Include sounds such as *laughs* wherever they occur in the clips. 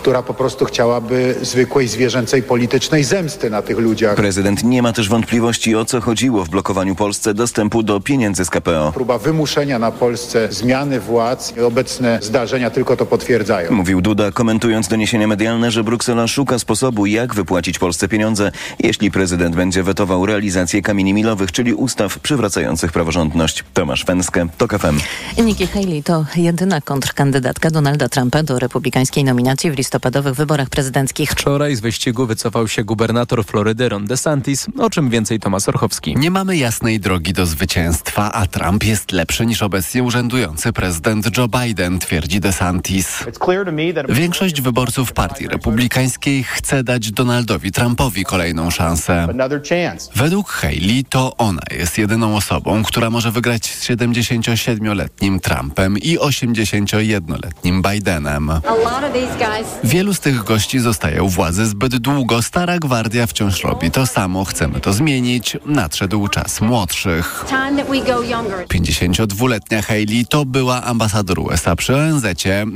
która po prostu chciałaby zwykłej zwierzęcej politycznej zemsty na tych ludziach. Prezydent nie ma też wątpliwości o co chodziło w blokowaniu Polsce dostępu do pieniędzy z KPO. Próba wymuszenia na Polsce zmiany władz i obecne zdarzenia tylko to potwierdzają. Mówił Duda, komentując doniesienia medialne, że Bruksela szuka sposobu, jak wypłacić Polsce pieniądze, jeśli prezydent będzie wetował realizację kamieni milowych, czyli ustaw przywracających praworządność. Tomasz Węskę, TOK FM. Nikki Haley to jedyna kontrkandydatka Donalda Trumpa do republikańskiej nominacji w listopadowych wyborach prezydenckich. Wczoraj z wyścigu wycofał się gubernator Florydy Ron DeSantis, o czym więcej Tomasz Orchowski. Nie mamy jasnej drogi do zwycięstwa, a Trump jest lepszy niż obecnie urzędujący prezydent Joe Biden, twierdzi DeSantis. Większość wyborców partii republikańskiej chce dać Donaldowi Trumpowi kolejną szansę. Według Haley to ona jest jedyną osobą, która może wygrać z 77-letnim Trumpem i 81-letnim Bidenem. Wielu z tych gości zostaje u władzy zbyt długo. Stara gwardia wciąż robi to samo. Chcemy to zmienić. Nadszedł czas młodszych. 52-letnia Hailey to była ambasador USA przy ONZ.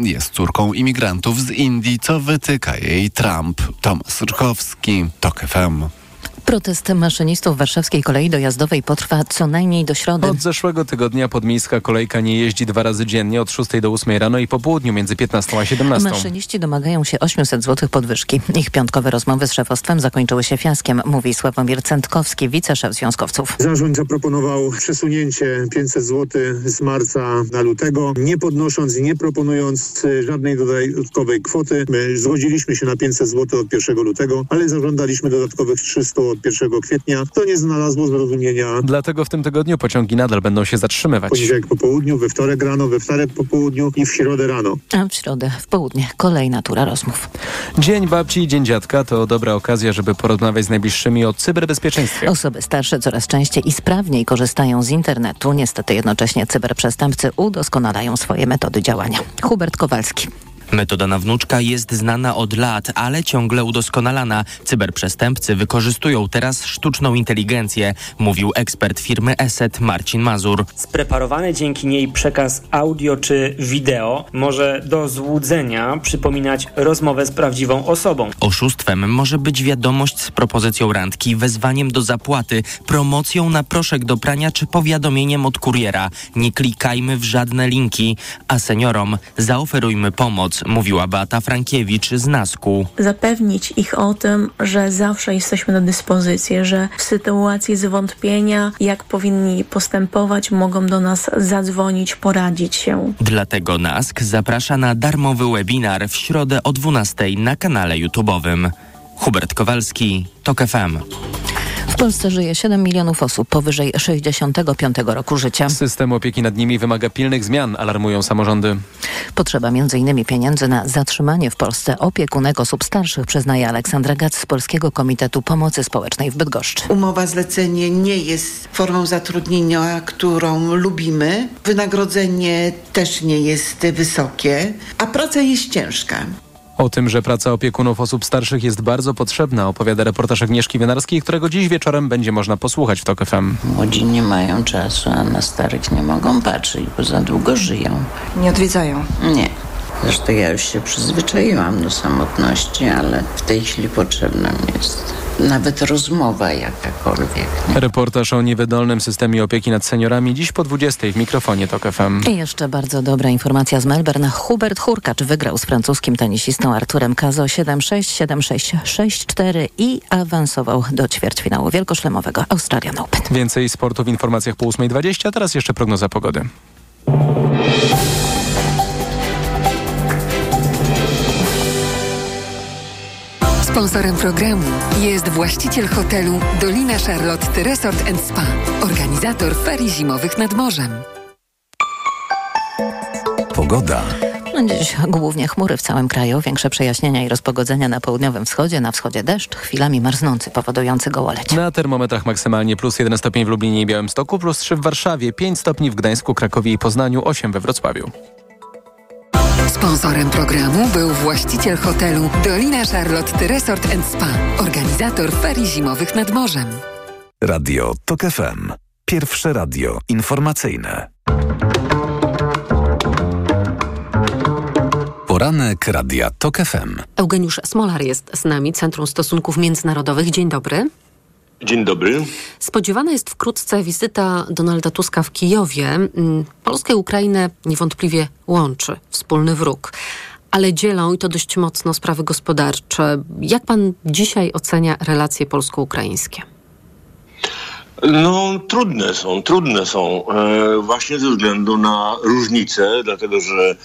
Jest córką imigrantów z Indii, co wytyka jej Trump. Tomasz Ruchowski, TOK FM. Protest maszynistów warszawskiej kolei dojazdowej potrwa co najmniej do środy. Od zeszłego tygodnia podmiejska kolejka nie jeździ dwa razy dziennie od 6 do 8 rano i po południu między 15 a 17. Maszyniści domagają się 800 zł podwyżki. Ich piątkowe rozmowy z szefostwem zakończyły się fiaskiem, mówi Sławomir Centkowski, wiceszef związkowców. Zarząd zaproponował przesunięcie 500 zł z marca na lutego, nie podnosząc i nie proponując żadnej dodatkowej kwoty. My zgodziliśmy się na 500 zł od 1 lutego, ale zażądaliśmy dodatkowych 300 od 1 kwietnia. To nie znalazło zrozumienia. Dlatego w tym tygodniu pociągi nadal będą się zatrzymywać. Poniedziałek po południu, we wtorek rano, we wtorek po południu i w środę rano. A w środę w południe kolejna tura rozmów. Dzień babci i Dzień Dziadka to dobra okazja, żeby porozmawiać z najbliższymi o cyberbezpieczeństwie. Osoby starsze coraz częściej i sprawniej korzystają z internetu. Niestety jednocześnie cyberprzestępcy udoskonalają swoje metody działania. Hubert Kowalski. Metoda na wnuczka jest znana od lat, ale ciągle udoskonalana. Cyberprzestępcy wykorzystują teraz sztuczną inteligencję, mówił ekspert firmy Eset Marcin Mazur. Spreparowany dzięki niej przekaz audio czy wideo może do złudzenia przypominać rozmowę z prawdziwą osobą. Oszustwem może być wiadomość z propozycją randki, wezwaniem do zapłaty, promocją na proszek do prania czy powiadomieniem od kuriera. Nie klikajmy w żadne linki, a seniorom zaoferujmy pomoc mówiła Beata Frankiewicz z Nasku. Zapewnić ich o tym, że zawsze jesteśmy do dyspozycji, że w sytuacji zwątpienia, jak powinni postępować, mogą do nas zadzwonić, poradzić się. Dlatego Nask zaprasza na darmowy webinar w środę o 12 na kanale YouTube'owym. Hubert Kowalski, TOK FM. W Polsce żyje 7 milionów osób powyżej 65 roku życia. System opieki nad nimi wymaga pilnych zmian, alarmują samorządy. Potrzeba m.in. pieniędzy na zatrzymanie w Polsce opiekunek osób starszych, przyznaje Aleksandra Gac z Polskiego Komitetu Pomocy Społecznej w Bydgoszczy. Umowa zlecenie nie jest formą zatrudnienia, którą lubimy. Wynagrodzenie też nie jest wysokie, a praca jest ciężka. O tym, że praca opiekunów osób starszych jest bardzo potrzebna, opowiada reportaż Agnieszki Wynarskiej, którego dziś wieczorem będzie można posłuchać w TOK FM. Młodzi nie mają czasu, a na starych nie mogą patrzeć, bo za długo żyją. Nie odwiedzają? Nie. Zresztą ja już się przyzwyczaiłam do samotności, ale w tej chwili potrzebna mi jest nawet rozmowa jakakolwiek. Nie? Reportaż o niewydolnym systemie opieki nad seniorami dziś po 20 w mikrofonie TOK FM. I jeszcze bardzo dobra informacja z Melbourne. Hubert Hurkacz wygrał z francuskim tenisistą Arturem Kazo 7-6, 7-6, 6-4 i awansował do ćwierćfinału wielkoszlemowego Australian Open. Więcej sportu w informacjach po 8.20, a teraz jeszcze prognoza pogody. Sponsorem programu jest właściciel hotelu Dolina Charlotte Resort Spa, organizator ferii zimowych nad morzem. Pogoda. No dziś głównie chmury w całym kraju, większe przejaśnienia i rozpogodzenia na południowym wschodzie, na wschodzie deszcz, chwilami marznący, powodujący gołoleć. Na termometrach maksymalnie plus 1 stopień w Lublinie i Białymstoku, plus 3 w Warszawie, 5 stopni w Gdańsku, Krakowie i Poznaniu, 8 we Wrocławiu. Sponsorem programu był właściciel hotelu Dolina Charlotte Resort Spa, organizator ferii zimowych nad morzem. Radio TOK FM. Pierwsze radio informacyjne. Poranek Radia TOK FM. Eugeniusz Smolar jest z nami, Centrum Stosunków Międzynarodowych. Dzień dobry. Dzień dobry. Spodziewana jest wkrótce wizyta Donalda Tuska w Kijowie. Mm, Polskę i Ukrainę niewątpliwie łączy wspólny wróg, ale dzielą i to dość mocno sprawy gospodarcze. Jak pan dzisiaj ocenia relacje polsko-ukraińskie? No, trudne są, trudne są. E, właśnie ze względu na różnice, dlatego że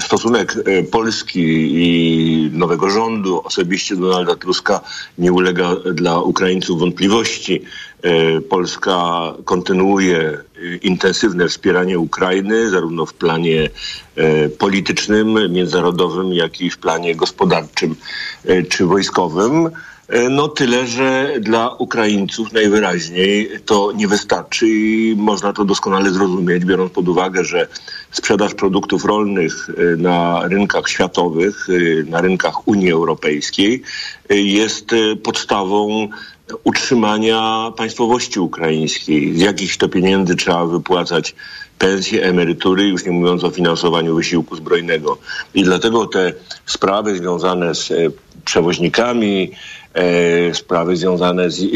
stosunek e, Polski i nowego rządu, osobiście Donalda Tuska, nie ulega dla Ukraińców wątpliwości. E, Polska kontynuuje e, intensywne wspieranie Ukrainy, zarówno w planie e, politycznym, międzynarodowym, jak i w planie gospodarczym e, czy wojskowym. E, No tyle, że dla Ukraińców najwyraźniej to nie wystarczy i można to doskonale zrozumieć, biorąc pod uwagę, że sprzedaż produktów rolnych e, na rynkach światowych, e, na rynkach Unii Europejskiej jest podstawą utrzymania państwowości ukraińskiej. Z jakichś to pieniędzy trzeba wypłacać pensje, emerytury, już nie mówiąc o finansowaniu wysiłku zbrojnego. I dlatego te sprawy związane z przewoźnikami, sprawy związane z, e,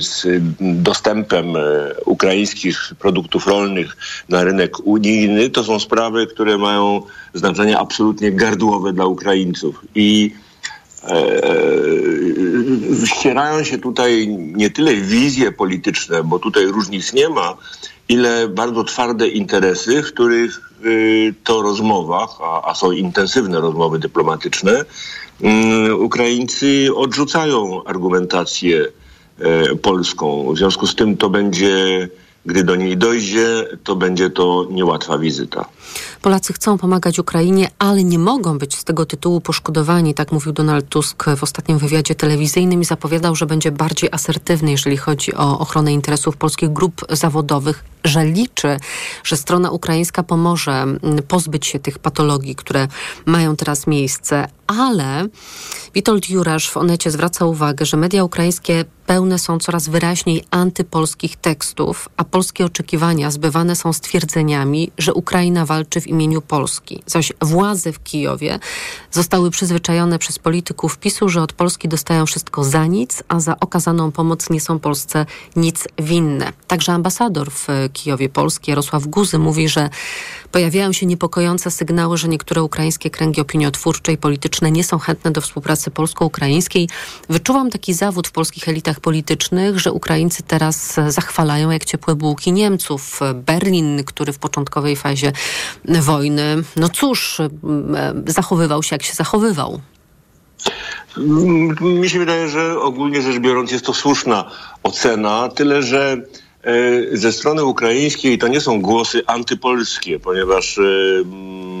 z dostępem e, ukraińskich produktów rolnych na rynek unijny, to są sprawy, które mają znaczenie absolutnie gardłowe dla Ukraińców. I e, ścierają się tutaj nie tyle wizje polityczne, bo tutaj różnic nie ma, ile bardzo twarde interesy, w których y, to rozmowach, a, a są intensywne rozmowy dyplomatyczne, Ukraińcy odrzucają argumentację e, polską. W związku z tym to będzie, gdy do niej dojdzie, to będzie to niełatwa wizyta. Polacy chcą pomagać Ukrainie, ale nie mogą być z tego tytułu poszkodowani, tak mówił Donald Tusk w ostatnim wywiadzie telewizyjnym i zapowiadał, że będzie bardziej asertywny, jeżeli chodzi o ochronę interesów polskich grup zawodowych, że liczy, że strona ukraińska pomoże pozbyć się tych patologii, które mają teraz miejsce, ale Witold Jurasz w Onecie zwraca uwagę, że media ukraińskie pełne są coraz wyraźniej antypolskich tekstów, a polskie oczekiwania zbywane są stwierdzeniami, że Ukraina walczy w imieniu Polski. Zaś władze w Kijowie zostały przyzwyczajone przez polityków PiSu, że od Polski dostają wszystko za nic, a za okazaną pomoc nie są Polsce nic winne. Także ambasador w Kijowie Polski, Jarosław Guzy, mówi, że pojawiają się niepokojące sygnały, że niektóre ukraińskie kręgi opiniotwórcze i polityczne nie są chętne do współpracy polsko-ukraińskiej. Wyczuwam taki zawód w polskich elitach politycznych, że Ukraińcy teraz zachwalają jak ciepłe bułki Niemców. Berlin, który w początkowej fazie wojny, no cóż, zachowywał się jak się zachowywał. Mm, Mi się wydaje, że ogólnie rzecz biorąc jest to słuszna ocena, tyle że ze strony ukraińskiej to nie są głosy antypolskie, ponieważ e,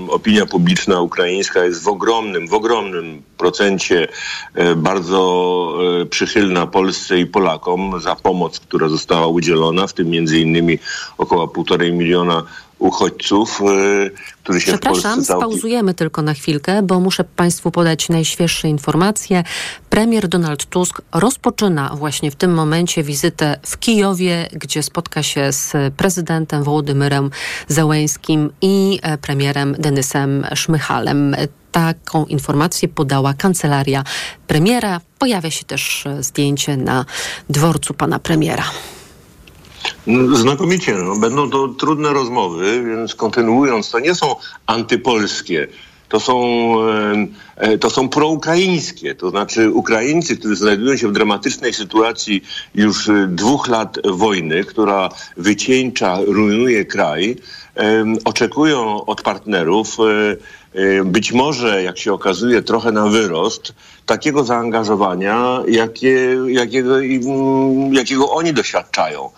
opinia publiczna ukraińska jest w ogromnym, w ogromnym procencie e, bardzo e, przychylna Polsce i Polakom za pomoc, która została udzielona, w tym między innymi około półtorej miliona uchodźców, e, którzy się w Przepraszam, Polsce całkiem... spauzujemy tylko na chwilkę, bo muszę Państwu podać najświeższe informacje. Premier Donald Tusk rozpoczyna właśnie w tym momencie wizytę w Kijowie, gdzie spotka się z prezydentem Wołodymyrem Zełęskim i e, premierem Denysem Szmychalem. Taką informację podała kancelaria premiera. Pojawia się też e, zdjęcie na dworcu pana premiera. Znakomicie. No. Będą to trudne rozmowy, więc kontynuując, to nie są antypolskie. To są, e, e, to są proukraińskie, to znaczy Ukraińcy, którzy znajdują się w dramatycznej sytuacji już e, dwóch lat wojny, która wycieńcza, rujnuje kraj, oczekują od partnerów być może, jak się okazuje, trochę na wyrost takiego zaangażowania, jakie, jakiego, jakiego oni doświadczają.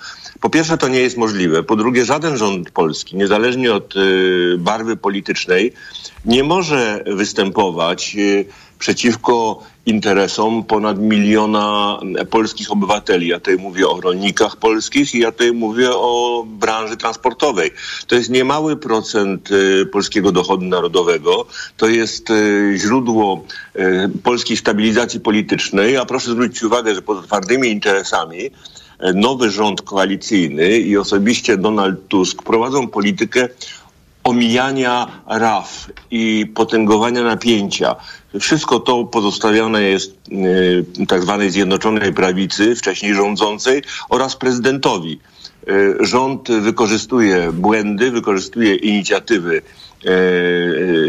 Po pierwsze, to nie jest możliwe. Po drugie, żaden rząd polski, niezależnie od y, barwy politycznej, nie może występować y, przeciwko interesom ponad miliona polskich obywateli. Ja tutaj mówię o rolnikach polskich i ja tutaj mówię o branży transportowej. To jest niemały procent y, polskiego dochodu narodowego. To jest źródło polskiej stabilizacji politycznej, a proszę zwrócić uwagę, że poza twardymi interesami nowy rząd koalicyjny i osobiście Donald Tusk prowadzą politykę omijania raf i potęgowania napięcia. Wszystko to pozostawione jest y, tak zwanej Zjednoczonej Prawicy, wcześniej rządzącej oraz prezydentowi. Y, rząd wykorzystuje błędy, wykorzystuje inicjatywy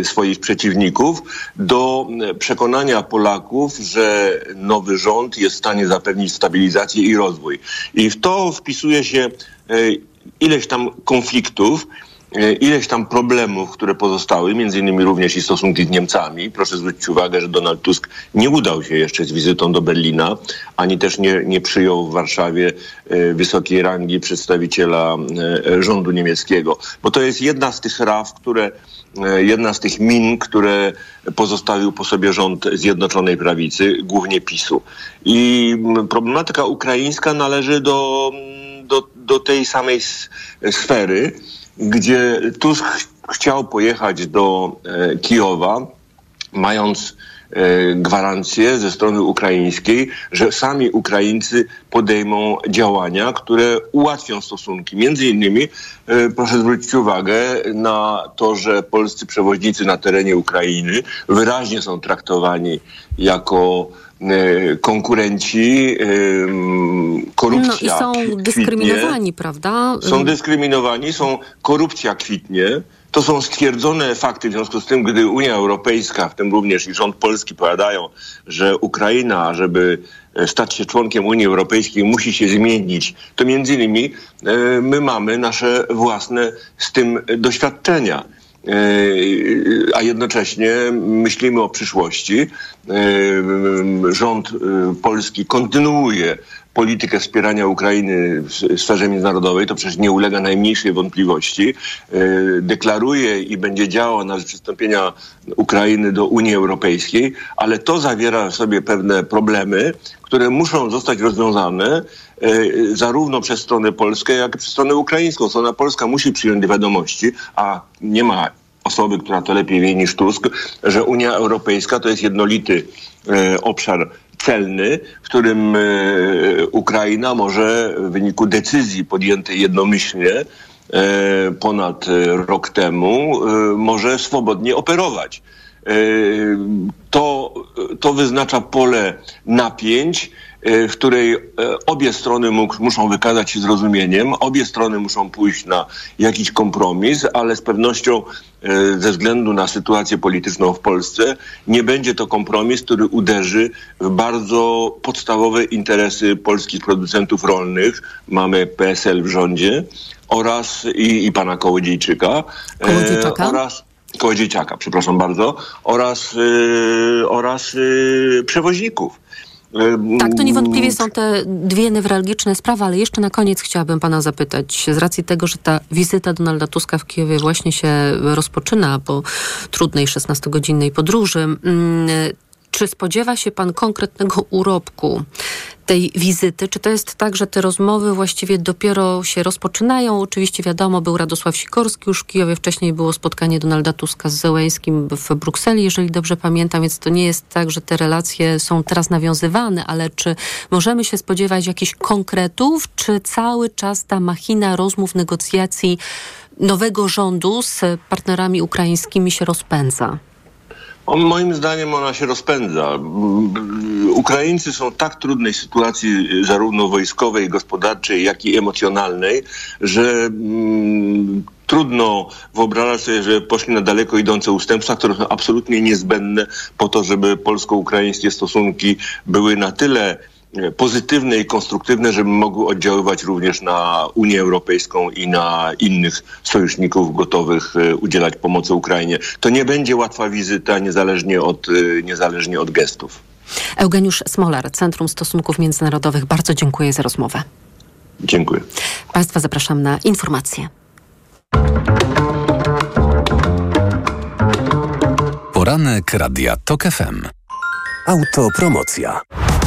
swoich przeciwników do przekonania Polaków, że nowy rząd jest w stanie zapewnić stabilizację i rozwój. I w to wpisuje się y, ileś tam konfliktów, e, ileś tam problemów, które pozostały, między innymi również i stosunki z Niemcami. Proszę zwrócić uwagę, że Donald Tusk nie udał się jeszcze z wizytą do Berlina, ani też nie, nie przyjął w Warszawie e, wysokiej rangi przedstawiciela e, rządu niemieckiego. Bo to jest jedna z tych raf, które jedna z tych min, które pozostawił po sobie rząd Zjednoczonej Prawicy, głównie PiSu. I mm, problematyka ukraińska należy do do, do tej samej sfery, gdzie Tusk chciał pojechać do e, Kijowa, mając e, gwarancję ze strony ukraińskiej, że sami Ukraińcy podejmą działania, które ułatwią stosunki. Między innymi e, proszę zwrócić uwagę na to, że polscy przewoźnicy na terenie Ukrainy wyraźnie są traktowani jako konkurenci, e, korupcja. No i są dyskryminowani, prawda? Są dyskryminowani, są korupcja kwitnie. To są stwierdzone fakty, w związku z tym, gdy Unia Europejska, w tym również i rząd polski powiadają, że Ukraina, żeby stać się członkiem Unii Europejskiej, musi się zmienić, to między innymi e, my mamy nasze własne z tym doświadczenia. E, a jednocześnie myślimy o przyszłości. E, rząd e, polski kontynuuje politykę wspierania Ukrainy w sferze międzynarodowej, to przecież nie ulega najmniejszej wątpliwości. Deklaruje i będzie działał na rzecz przystąpienia Ukrainy do Unii Europejskiej, ale to zawiera w sobie pewne problemy, które muszą zostać rozwiązane zarówno przez stronę polską, jak i przez stronę ukraińską. Strona polska musi przyjąć do wiadomości, a nie ma osoby, która to lepiej wie niż Tusk, że Unia Europejska to jest jednolity e, obszar celny, w którym e, Ukraina może w wyniku decyzji podjętej jednomyślnie e, ponad rok temu może swobodnie operować. To, to wyznacza pole napięć, w której obie strony muszą wykazać się zrozumieniem, obie strony muszą pójść na jakiś kompromis, ale z pewnością E, ze względu na sytuację polityczną w Polsce, nie będzie to kompromis, który uderzy w bardzo podstawowe interesy polskich producentów rolnych. Mamy PSL w rządzie oraz i, i pana Kołodziejczyka. Kołodziejczaka? E, oraz Kołodziejczaka, przepraszam bardzo, oraz, yy, oraz yy, przewoźników. Tak, to niewątpliwie są te dwie newralgiczne sprawy, ale jeszcze na koniec chciałabym pana zapytać, z racji tego, że ta wizyta Donalda Tuska w Kijowie właśnie się rozpoczyna po trudnej 16-godzinnej podróży, mm, czy spodziewa się pan konkretnego urobku tej wizyty? Czy to jest tak, że te rozmowy właściwie dopiero się rozpoczynają? Oczywiście wiadomo, był Radosław Sikorski już w Kijowie, wcześniej było spotkanie Donalda Tuska z Zełęskim w Brukseli, jeżeli dobrze pamiętam, więc to nie jest tak, że te relacje są teraz nawiązywane, ale czy możemy się spodziewać jakichś konkretów, czy cały czas ta machina rozmów, negocjacji nowego rządu z partnerami ukraińskimi się rozpędza? Moim zdaniem ona się rozpędza. Ukraińcy są w tak trudnej sytuacji, zarówno wojskowej, gospodarczej, jak i emocjonalnej, że mm, trudno wyobrażać sobie, że poszli na daleko idące ustępstwa, które są absolutnie niezbędne po to, żeby polsko-ukraińskie stosunki były na tyle pozytywne i konstruktywne, żeby mogły oddziaływać również na Unię Europejską i na innych sojuszników gotowych e, udzielać pomocy Ukrainie. To nie będzie łatwa wizyta niezależnie od, e, niezależnie od gestów. Eugeniusz Smolar, Centrum Stosunków Międzynarodowych. Bardzo dziękuję za rozmowę. Dziękuję. Państwa zapraszam na informacje. Poranek Radia TOK FM. Autopromocja.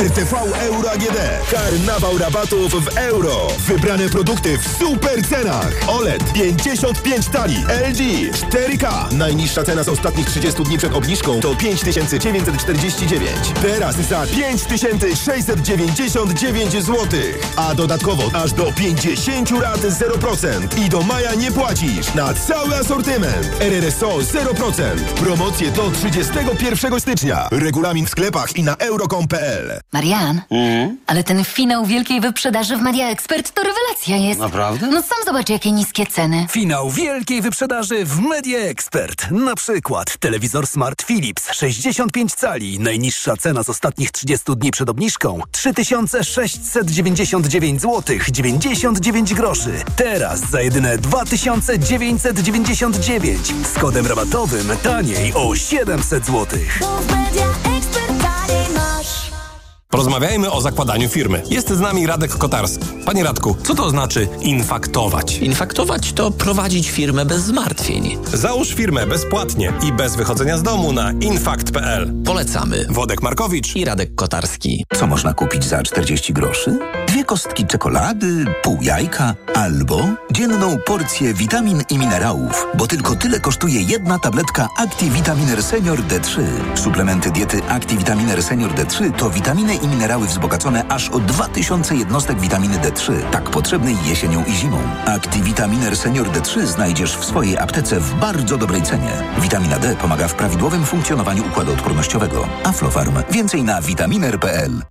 RTV Euro AGD. Karnawał rabatów w euro. Wybrane produkty w super cenach. OLED 55 tali. LG 4K. Najniższa cena z ostatnich 30 dni przed obniżką to 5949. Teraz za 5699 zł. A dodatkowo aż do 50 rat 0%. I do maja nie płacisz na cały asortyment. RRSO 0%. Promocje do 31 stycznia. Regulamin w sklepach i na euro.com.pl. Marian, ale ten finał wielkiej wyprzedaży w Media Expert to rewelacja jest. Naprawdę? No sam zobacz, jakie niskie ceny. Finał wielkiej wyprzedaży w Media Expert. Na przykład telewizor Smart Philips 65 cali. Najniższa cena z ostatnich 30 dni przed obniżką 3699 zł 99 groszy. Teraz za jedyne 2999 z kodem rabatowym taniej o 700 zł. Porozmawiajmy o zakładaniu firmy. Jest z nami Radek Kotarski. Panie Radku, co to znaczy infaktować? Infaktować to prowadzić firmę bez zmartwień. Załóż firmę bezpłatnie i bez wychodzenia z domu na infakt.pl. Polecamy. Wodek Markowicz i Radek Kotarski. Co można kupić za 40 groszy? Dwie kostki czekolady, pół jajka albo dzienną porcję witamin i minerałów, bo tylko tyle kosztuje jedna tabletka Activitaminer Senior D3. Suplementy diety Activitaminer Senior D3 to witaminy i minerały wzbogacone aż o 2000 jednostek witaminy D3, tak potrzebnej jesienią i zimą. Activitaminer Senior D3 znajdziesz w swojej aptece w bardzo dobrej cenie. Witamina D pomaga w prawidłowym funkcjonowaniu układu odpornościowego. Aflofarm. Więcej na vitaminer.pl.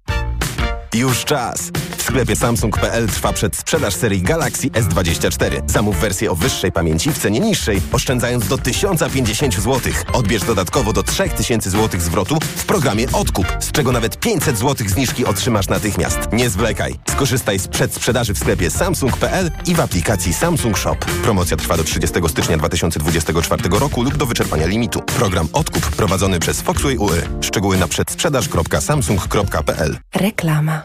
Już czas. W sklepie Samsung.pl trwa przedsprzedaż serii Galaxy S24. Zamów wersję o wyższej pamięci w cenie niższej, oszczędzając do 1050 zł. Odbierz dodatkowo do 3000 zł zwrotu w programie Odkup, z czego nawet 500 zł zniżki otrzymasz natychmiast. Nie zwlekaj. Skorzystaj z przedsprzedaży w sklepie Samsung.pl i w aplikacji Samsung Shop. Promocja trwa do 30 stycznia 2024 roku lub do wyczerpania limitu. Program Odkup prowadzony przez Foxway UE. Szczegóły na przedsprzedaż.samsung.pl. Reklama.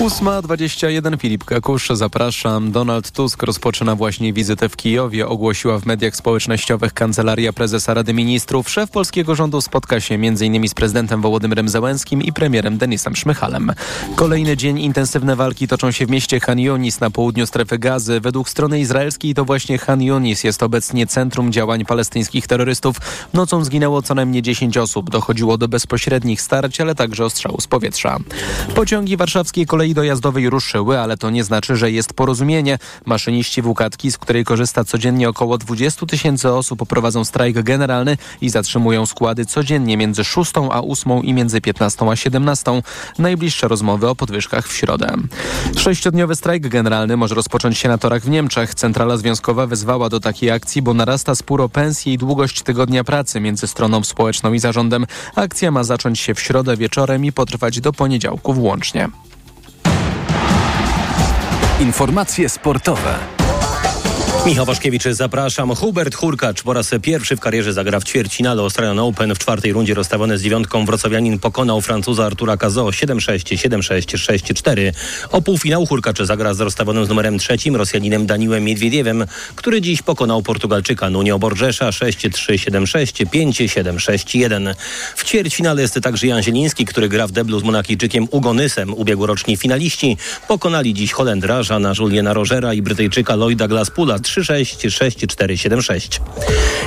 8.21 Filip Kakusz, zapraszam. Donald Tusk rozpoczyna właśnie wizytę w Kijowie. Ogłosiła w mediach społecznościowych Kancelaria Prezesa Rady Ministrów. Szef polskiego rządu spotka się m.in. z prezydentem Wołodymyrem Zełenskim i premierem Denisem Szmychalem. Kolejny dzień intensywne walki toczą się w mieście Han Yunis na południu strefy gazy. Według strony izraelskiej to właśnie Han Yunis jest obecnie centrum działań palestyńskich terrorystów. Nocą zginęło co najmniej 10 osób. Dochodziło do bezpośrednich starć, ale także ostrzału z powietrza. Pociągi warszawskiej kolei dojazdowej ruszyły, ale to nie znaczy, że jest porozumienie. Maszyniści WKTki, z której korzysta codziennie około 20 tysięcy osób, prowadzą strajk generalny i zatrzymują składy codziennie między 6 a 8 i między 15 a 17. Najbliższe rozmowy o podwyżkach w środę. Sześciodniowy strajk generalny może rozpocząć się na torach w Niemczech. Centrala związkowa wezwała do takiej akcji, bo narasta spór o i długość tygodnia pracy między stroną społeczną i zarządem. Akcja ma zacząć się w środę wieczorem i potrwać do poniedziałku włącznie. Informacje sportowe. Michał Waszkiewicz, zapraszam. Hubert Hurkacz po raz pierwszy w karierze zagra w ćwierćfinale Australian Open. W czwartej rundzie rozstawiony z dziewiątką wrocławianin pokonał Francuza Artura Cazo 7-6, 7-6, 6-4. O półfinał Hurkacz zagra z rozstawionym z numerem trzecim Rosjaninem Daniłem Miedwiediewem, który dziś pokonał Portugalczyka Nunio Borgesza 6-3, 7-6, 5-7, 6-1. W ćwierćfinale jest także Jan Zieliński, który gra w deblu z Monakijczykiem Ugonysem. Ubiegłoroczni finaliści pokonali dziś Holendra Żana Juliena Rogera i Brytyjczyka Lloyda Glaspula 3-6, 6-4, 7-6.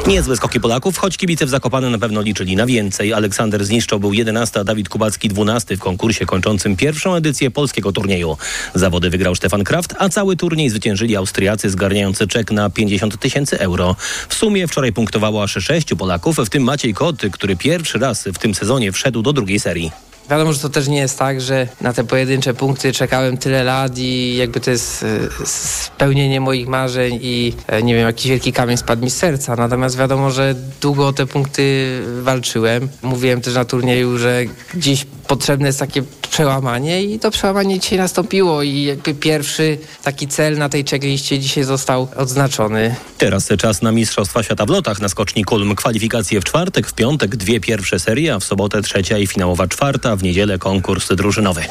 Niezłe skoki Polaków, choć kibice w Zakopane na pewno liczyli na więcej. Aleksander Zniszczo był 11, a Dawid Kubacki 12 w konkursie kończącym pierwszą edycję polskiego turnieju. Zawody wygrał Stefan Kraft, a cały turniej zwyciężyli Austriacy zgarniający czek na 50 tysięcy euro. W sumie wczoraj punktowało aż sześciu Polaków, w tym Maciej Koty, który pierwszy raz w tym sezonie wszedł do drugiej serii. Wiadomo, że to też nie jest tak, że na te pojedyncze punkty czekałem tyle lat i jakby to jest e, spełnienie moich marzeń i e, nie wiem, jakiś wielki kamień spadł mi z serca. Natomiast wiadomo, że długo o te punkty walczyłem. Mówiłem też na turnieju, że dziś potrzebne jest takie przełamanie i to przełamanie dzisiaj nastąpiło i jakby pierwszy taki cel na tej checkliście dzisiaj został odznaczony. Teraz czas na Mistrzostwa Świata w lotach na skoczni Kulm. Kwalifikacje w czwartek, w piątek dwie pierwsze serie, a w sobotę trzecia i finałowa czwarta, w niedzielę konkurs drużynowy.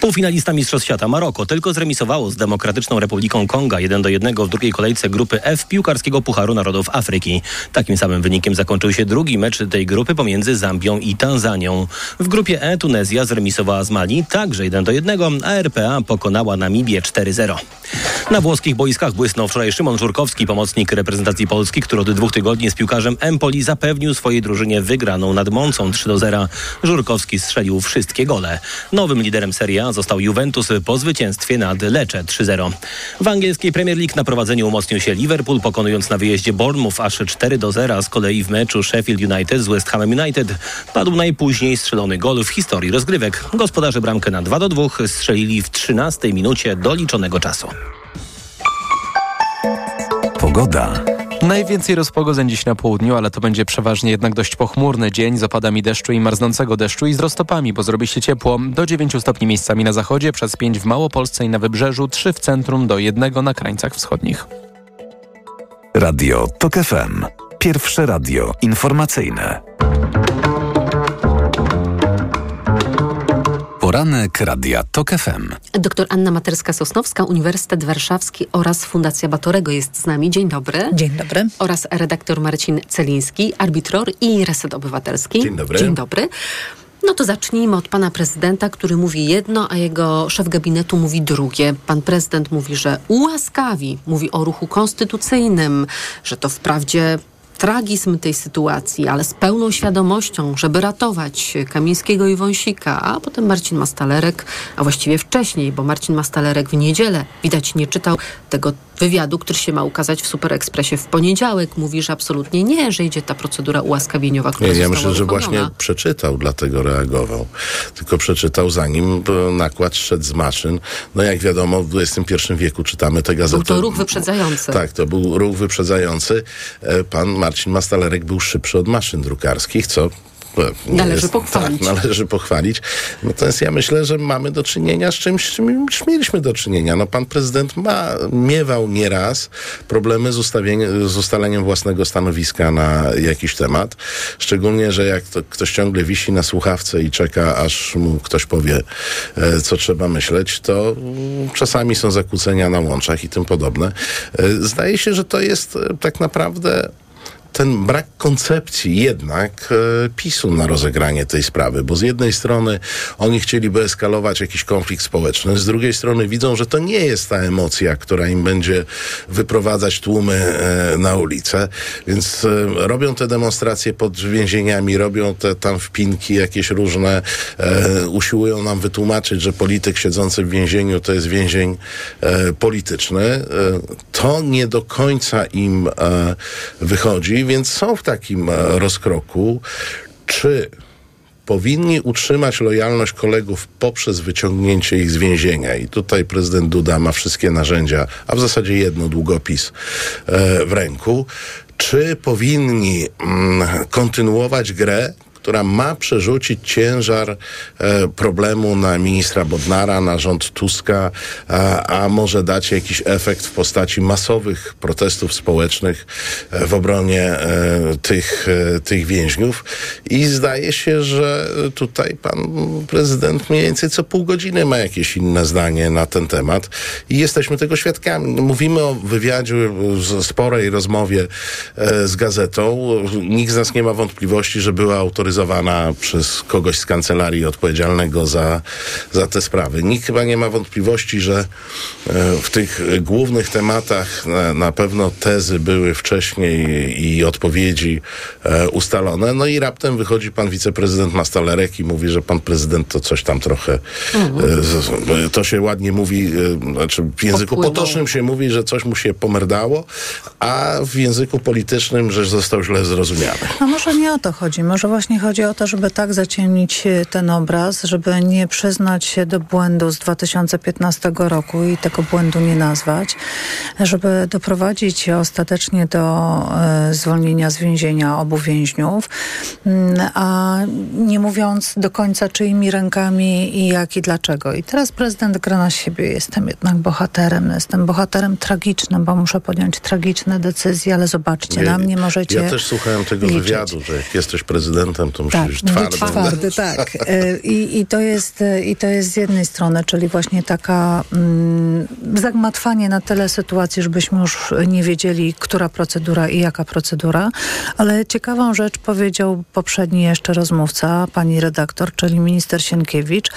Półfinalista Mistrzostw Świata Maroko tylko zremisowało z Demokratyczną Republiką Konga 1 do 1 w drugiej kolejce grupy F piłkarskiego Pucharu Narodów Afryki. Takim samym wynikiem zakończył się drugi mecz tej grupy pomiędzy Zambią i Tanzanią. W grupie E Tunezja zremisowała z Mali także 1 do 1, a RPA pokonała Namibię 4-0. Na włoskich boiskach błysnął wczoraj Szymon Żurkowski, pomocnik reprezentacji Polski, który od dwóch tygodni z piłkarzem Empoli zapewnił swojej drużynie wygraną nad Moncą 3 do 0. Żurkowski strzelił wszystkie gole. Nowym liderem Serie A został Juventus po zwycięstwie nad Lecce 3-0. W angielskiej Premier League na prowadzeniu umocnił się Liverpool, pokonując na wyjeździe Bournemouth aż 4 do 0. Z kolei w meczu Sheffield United z West Hamem United padł najpóźniej strzelony gol w historii rozgrywek. Gospodarze bramkę na 2 do 2 strzelili w 13 minucie doliczonego czasu. Pogoda. Najwięcej rozpogodzeń dziś na południu, ale to będzie przeważnie jednak dość pochmurny dzień z opadami deszczu i marznącego deszczu i z roztopami, bo zrobi się ciepło. Do 9 stopni miejscami na zachodzie, przez 5 w Małopolsce i na Wybrzeżu, 3 w centrum, do 1 na krańcach wschodnich. Radio TOK FM. Pierwsze radio informacyjne. Poranek Radia TOK FM. Doktor Anna Materska-Sosnowska, Uniwersytet Warszawski oraz Fundacja Batorego jest z nami. Dzień dobry. Dzień dobry. Oraz redaktor Marcin Celiński, arbitror i Reset Obywatelski. Dzień dobry. Dzień dobry. No to zacznijmy od pana prezydenta, który mówi jedno, a jego szef gabinetu mówi drugie. Pan prezydent mówi, że ułaskawi, mówi o ruchu konstytucyjnym, że to wprawdzie tragizm tej sytuacji, ale z pełną świadomością, żeby ratować Kamińskiego i Wąsika, a potem Marcin Mastalerek, a właściwie wcześniej, bo Marcin Mastalerek w niedzielę, widać nie czytał tego wywiadu, który się ma ukazać w Super Expressie w poniedziałek. Mówi, że absolutnie nie, że idzie ta procedura ułaskawieniowa, która Nie, ja myślę, że właśnie przeczytał, dlatego reagował. Tylko przeczytał zanim e, nakład szedł z maszyn. No jak wiadomo, w XXI wieku czytamy te gazety. Był to ruch wyprzedzający. Tak, to był ruch wyprzedzający. E, Pan Marcin Mastalerek był szybszy od maszyn drukarskich, co Należy pochwalić. Tak, należy pochwalić. Natomiast ja myślę, że mamy do czynienia z czymś, czym już mieliśmy do czynienia. No, pan prezydent ma, miewał nieraz problemy z, ustawieniem, z ustaleniem własnego stanowiska na jakiś temat. Szczególnie, że jak to, ktoś ciągle wisi na słuchawce i czeka, aż mu ktoś powie, e, co trzeba myśleć, to czasami są zakłócenia na łączach i tym podobne. E, Zdaje się, że to jest e, tak naprawdę ten brak koncepcji jednak e, PiSu na rozegranie tej sprawy, bo z jednej strony oni chcieliby eskalować jakiś konflikt społeczny, z drugiej strony widzą, że to nie jest ta emocja, która im będzie wyprowadzać tłumy e, na ulicę, więc e, robią te demonstracje pod więzieniami, robią te tam wpinki jakieś różne, e, usiłują nam wytłumaczyć, że polityk siedzący w więzieniu to jest więzień e, polityczny. E, to nie do końca im e, więc są w takim e, rozkroku. Czy powinni utrzymać lojalność kolegów poprzez wyciągnięcie ich z więzienia. I tutaj prezydent Duda ma wszystkie narzędzia, a w zasadzie jedno długopis e, w ręku. Czy powinni mm, kontynuować grę, która ma przerzucić ciężar e, problemu na ministra Bodnara, na rząd Tuska, a, a może dać jakiś efekt w postaci masowych protestów społecznych e, w obronie e, tych, tych więźniów. I zdaje się, że tutaj pan prezydent mniej więcej co pół godziny ma jakieś inne zdanie na ten temat i jesteśmy tego świadkami. Mówimy o wywiadzie, sporej rozmowie z gazetą. Nikt z nas nie ma wątpliwości, że była autoryzowana przez kogoś z kancelarii odpowiedzialnego za, za te sprawy. Nikt chyba nie ma wątpliwości, że e, w tych głównych tematach na, na pewno tezy były wcześniej i odpowiedzi e, ustalone. No i raptem wychodzi pan wiceprezydent Mastalerek i mówi, że pan prezydent to coś tam trochę, z- to się ładnie mówi, znaczy w języku Popłynął. potocznym się mówi, że coś mu się pomerdało, a w języku politycznym, że został źle zrozumiany. No może nie o to chodzi. Może właśnie chodzi o to, żeby tak zaciemnić e, ten obraz, żeby nie przyznać się do błędu z 2015 roku i tego błędu nie nazwać, żeby doprowadzić ostatecznie do e, zwolnienia z więzienia obu więźniów, mm, a nie mówiąc do końca czyimi rękami i jak i dlaczego. I teraz prezydent gra na siebie. Jestem jednak bohaterem. Jestem bohaterem tragicznym, bo muszę podjąć tragiczne decyzje, ale zobaczcie, na mnie możecie Ja też słuchałem tego liczyć. wywiadu, że jak jesteś prezydentem, to musisz Tak, być być twardy. twardy, tak. E, I, i, to jest, e, I to jest z jednej strony, czyli właśnie taka mm, zagmatwanie na tyle sytuacji, żebyśmy już nie wiedzieli, która procedura i jaka procedura. Ale ciekawą rzecz powiedział poprzedni jeszcze rozmówca, pani redaktor, czyli minister Sienkiewicz,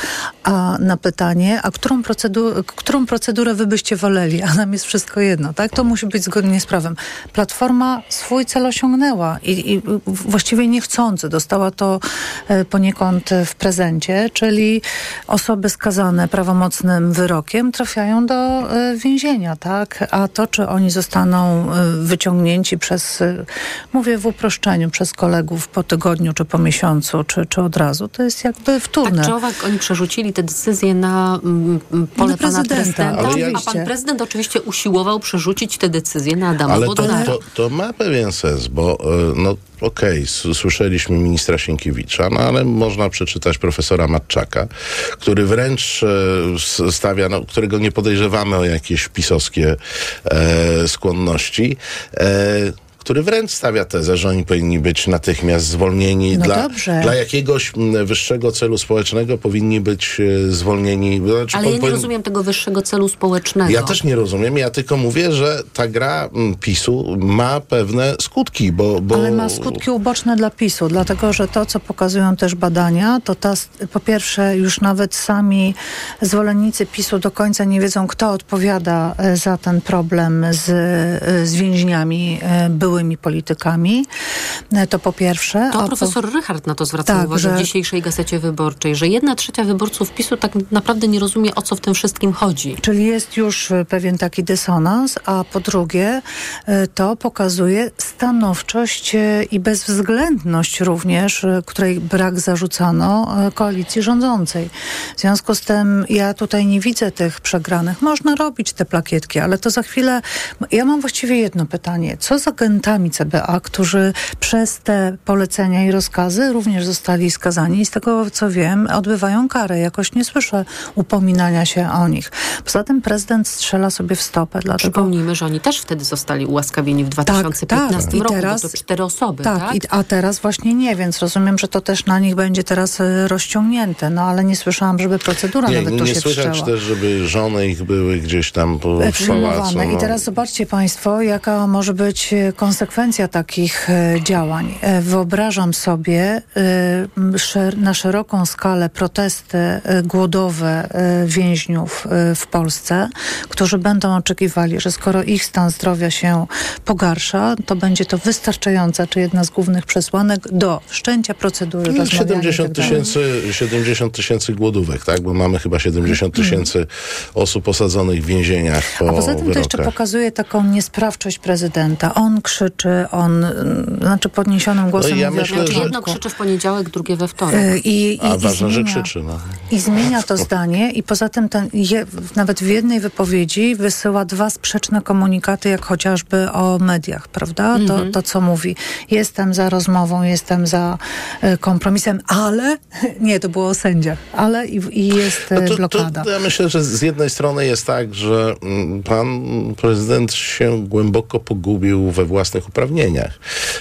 a na pytanie, a którą, procedu- którą procedurę wy byście woleli? A nam jest wszystko jedno, tak? To musi być zgodnie z prawem. Platforma swój cel osiągnęła i, i właściwie niechcący dostała to e, poniekąd w prezencie, czyli osoby skazane prawomocnym wyrokiem trafiają do e, więzienia, tak? A to, czy oni zostaną e, wyciągnięci przez, mówię w uproszczeniu, przez kolegów po tygodniu, czy po miesiącu, czy, czy od razu, to jest jakby wtórne. Tak czy owak oni przerzucili te decyzje na mm, mm, pole Na pana prezydenta, prezydenta, ale ja- a pan prezydent oczywiście usiłował przerzucić te decyzje na Adama Ale to, to, to ma pewien sens, bo no okej, s- słyszeliśmy ministra Sienkiewicza, no ale można przeczytać profesora Matczaka, który wręcz e, stawia, no, którego nie podejrzewamy o jakieś pisowskie e, skłonności. Który wręcz stawia tezę, że oni powinni być natychmiast zwolnieni. No dla, dobrze. dla jakiegoś m, wyższego celu społecznego powinni być e, zwolnieni. Znaczy, Ale ja nie powin- rozumiem tego wyższego celu społecznego. ja też nie rozumiem, ja tylko mówię, że ta gra mm, PiSu ma pewne skutki, bo... bo... Ale ma skutki uboczne dla PiSu, dlatego że to, co pokazują też badania, to ta, po pierwsze już nawet sami zwolennicy PiSu do końca nie wiedzą, kto odpowiada e, za ten problem z, e, z więźniami, byłymi politykami. E, To po pierwsze. To profesor po... Rychard na to zwraca Tak, uwagę że- w dzisiejszej gazecie wyborczej, że jedna trzecia wyborców PiSu tak naprawdę nie rozumie, o co w tym wszystkim chodzi. Czyli jest już e, pewien taki dysonans, a po drugie e, to pokazuje stanowczość i bezwzględność również, której brak zarzucano koalicji rządzącej. W związku z tym ja tutaj nie widzę tych przegranych. Można robić te plakietki, ale to za chwilę... Ja mam właściwie jedno pytanie. Co z agentami CBA, którzy przez te polecenia i rozkazy również zostali skazani i z tego co wiem odbywają karę. Jakoś nie słyszę upominania się o nich. Poza tym prezydent strzela sobie w stopę. Dlatego... Przypomnijmy, że oni też wtedy zostali ułaskawieni w 2015 tak. I roku, teraz- bo to cztery osoby, Tak, tak? I, a teraz właśnie nie, więc rozumiem, że to też na nich będzie teraz e, rozciągnięte. No ale nie słyszałam, żeby procedura Nie, nawet nie, tu nie się wszczęła. też, żeby żony ich były gdzieś tam po w pałacu. przyjmowane. I no. teraz zobaczcie Państwo, jaka może być e, konsekwencja takich e, działań. E, Wyobrażam sobie e, na szeroką skalę protesty głodowe więźniów w Polsce, którzy będą oczekiwali, że skoro ich stan zdrowia się pogarsza, to będzie to wystarczająca, czy jedna z głównych przesłanek do wszczęcia procedury No, rozmawiania i 70 tak dalej. tysięcy 70 tysięcy głodówek, tak? Bo mamy chyba 70 tysięcy osób osadzonych w więzieniach po A poza tym to jeszcze wyrokach. pokazuje taką niesprawczość prezydenta. On krzyczy, on, znaczy podniesionym głosem No ja mówi o myślę, porządku. że- Jedno krzyczy w poniedziałek, drugie we wtorek. E, I, i, A i ważne, że zmienia, krzyczy. No. I zmienia to zdanie i poza tym ten, je, nawet w jednej wypowiedzi wysyła dwa sprzeczne komunikaty, jak chociażby o mediach, prawda? To, Mhm. to co mówi. Jestem za rozmową, jestem za e, kompromisem, ale *laughs* nie, to było o sędziach, ale i, i jest e, No to, blokada. to ja myślę, że z jednej strony jest tak, że mm, pan prezydent się głęboko pogubił we własnych uprawnieniach.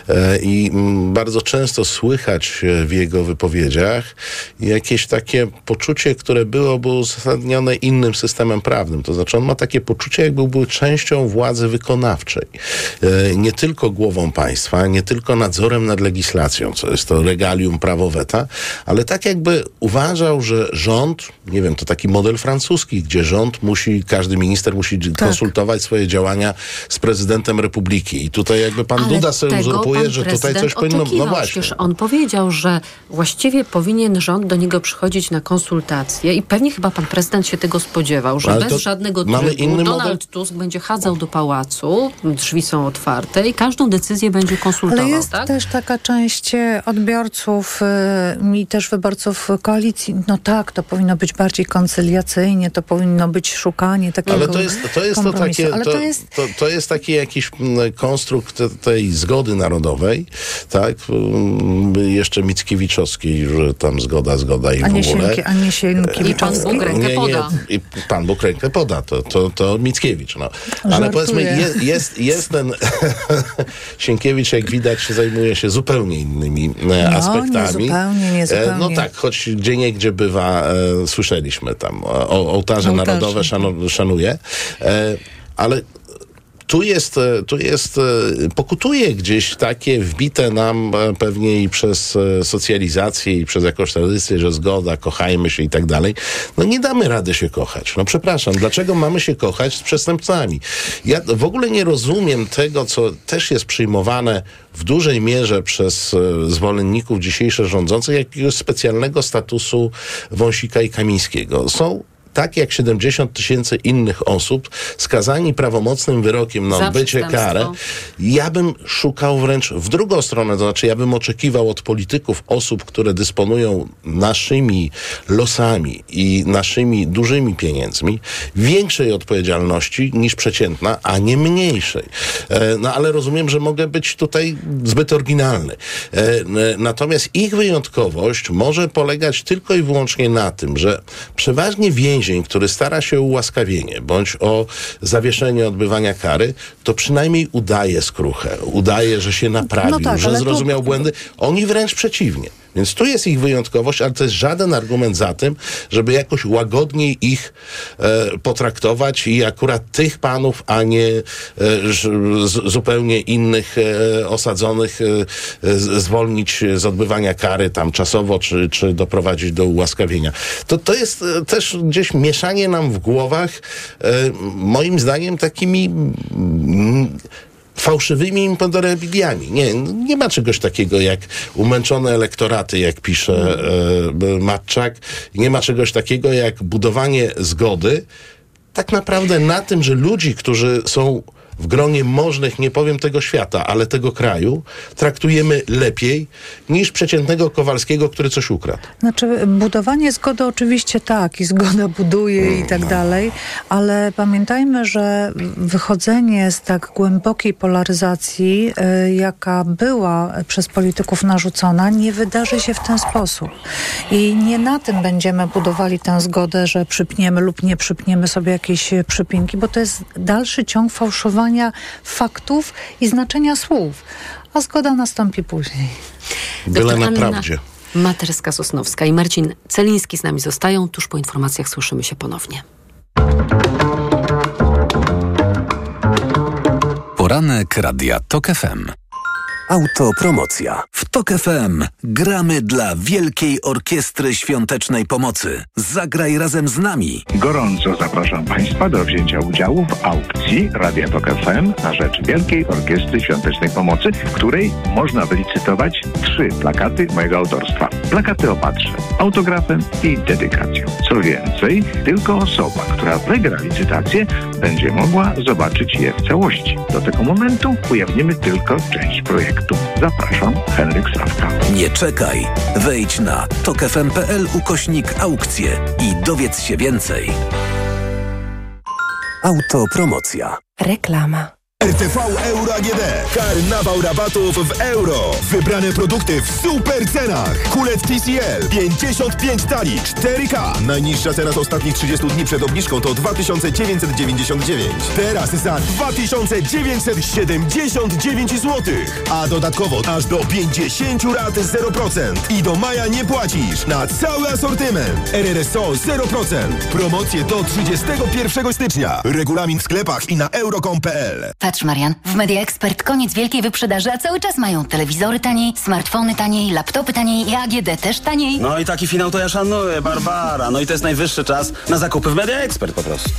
E, I mm, bardzo często słychać e, w jego wypowiedziach jakieś takie poczucie, które byłoby uzasadnione innym systemem prawnym. To znaczy on ma takie poczucie, jakby był częścią władzy wykonawczej. E, Nie tylko głową państwa, nie tylko nadzorem nad legislacją, co jest to regalium prawo weta, ale tak jakby uważał, że rząd, nie wiem, to taki model francuski, gdzie rząd musi, każdy minister musi konsultować swoje działania z prezydentem republiki. I tutaj Tutaj jakby pan Ale Duda sobie uzurpuje, że tutaj coś powinno... No właśnie. Przecież on powiedział, że właściwie powinien rząd do niego przychodzić na konsultacje i pewnie chyba pan prezydent się tego spodziewał, że Ale bez to żadnego trybu inny Donald model? Tusk będzie chadzał do pałacu, drzwi są otwarte i każdą decyzję będzie konsultował, Ale jest tak? też taka część e, odbiorców y, i też wyborców koalicji. No tak, to powinno być bardziej koncyliacyjnie, to powinno być szukanie takiego Ale to jest to, jest to takie, Ale to, to jest to, to jest taki jakiś mm, te- tej zgody narodowej, tak? Jeszcze Mickiewiczowskiej, że tam zgoda, zgoda i a nie, w ogóle. A nie Sienkiewiczowski. Bóg rękę Nie, nie, poda. i Pan Bóg rękę poda, to, to, to Mickiewicz. No. Ale Żartuję. powiedzmy, jest, jest, jest ten *laughs* Sienkiewicz, jak widać, zajmuje się zupełnie innymi e, No, aspektami. nie zupełnie, nie E, zupełnie. No tak, choć gdzie nie gdzie bywa, e, słyszeliśmy tam, o, ołtarze Ołtarze. narodowe szanu, szanuje, e, ale tu jest, e, tu jest, e, pokutuje gdzieś takie wbite nam e, pewnie i przez socjalizację i przez jakąś tradycję, że zgoda, kochajmy się i tak dalej. No nie damy rady się kochać. No przepraszam, dlaczego mamy się kochać z przestępcami? Ja w ogóle nie rozumiem tego, co też jest przyjmowane w dużej mierze przez zwolenników dzisiejszych rządzących, jakiegoś specjalnego statusu Wąsika i Kamińskiego. Są tak jak 70 tysięcy innych osób skazani prawomocnym wyrokiem na odbycie karę, ja bym szukał wręcz w drugą stronę, to znaczy ja bym oczekiwał od polityków, osób, które dysponują naszymi losami i naszymi dużymi pieniędzmi, większej odpowiedzialności niż przeciętna, a nie mniejszej. E, No ale rozumiem, że mogę być tutaj zbyt oryginalny. E, n- Natomiast ich wyjątkowość może polegać tylko i wyłącznie na tym, że przeważnie więzień, który stara się o ułaskawienie bądź o zawieszenie odbywania kary, to przynajmniej udaje skruchę, udaje, że się naprawił, No tak, że tu- zrozumiał błędy. Oni wręcz przeciwnie. Więc tu jest ich wyjątkowość, ale to jest żaden argument za tym, żeby jakoś łagodniej ich e, potraktować i akurat tych panów, a nie e, z, zupełnie innych e, osadzonych e, zwolnić z odbywania kary tam czasowo, czy, czy doprowadzić do ułaskawienia. To, to jest e, też gdzieś mieszanie nam w głowach, e, moim zdaniem, takimi mm, fałszywymi imponderabiliami. Nie, nie ma czegoś takiego jak umęczone elektoraty, jak pisze e, Matczak. Nie ma czegoś takiego jak budowanie zgody tak naprawdę na tym, że ludzi, którzy są w gronie możnych, nie powiem tego świata, ale tego kraju, traktujemy lepiej niż przeciętnego Kowalskiego, który coś ukradł. Znaczy, budowanie zgody oczywiście tak, i zgoda buduje i tak dalej, ale pamiętajmy, że wychodzenie z tak głębokiej polaryzacji, y, jaka była przez polityków narzucona, nie wydarzy się w ten sposób. I nie na tym będziemy budowali tę zgodę, że przypniemy lub nie przypniemy sobie jakieś przypinki, bo to jest dalszy ciąg fałszowania faktów i znaczenia słów. A zgoda nastąpi później. Byle na prawdzie. Materska-Sosnowska i Marcin Celiński z nami zostają. Tuż po informacjach słyszymy się ponownie. Poranek Radia TOK FM. Autopromocja. W TOK FM gramy dla Wielkiej Orkiestry Świątecznej Pomocy. Zagraj razem z nami. Gorąco zapraszam Państwa do wzięcia udziału w aukcji Radia Tok FM na rzecz Wielkiej Orkiestry Świątecznej Pomocy, w której można wylicytować trzy plakaty mojego autorstwa. Plakaty opatrzę autografem i dedykacją. Co więcej, tylko osoba, która wygra licytację, będzie mogła zobaczyć je w całości. Do tego momentu ujawnimy tylko część projektu. Zapraszam, Henryk Sawka. Nie czekaj. Wejdź na tokefm.pl ukośnik aukcje i dowiedz się więcej. Autopromocja. Reklama. RTV Euro AGD. Karnawał rabatów w euro. Wybrane produkty w super cenach. Kulec TCL 55 tali 4K. Najniższa cena z ostatnich 30 dni przed obniżką to 2999. Teraz za 2979 zł. A dodatkowo aż do 50 rat 0%. I do maja nie płacisz na cały asortyment. RRSO 0%. Promocje do 31 stycznia. Regulamin w sklepach i na euro.com.pl. Patrz, Marian, w Media Expert koniec wielkiej wyprzedaży, a cały czas mają telewizory taniej, smartfony taniej, laptopy taniej i AGD też taniej. No i taki finał to ja szanuję, Barbara. No i to jest najwyższy czas na zakupy w Media Expert po prostu.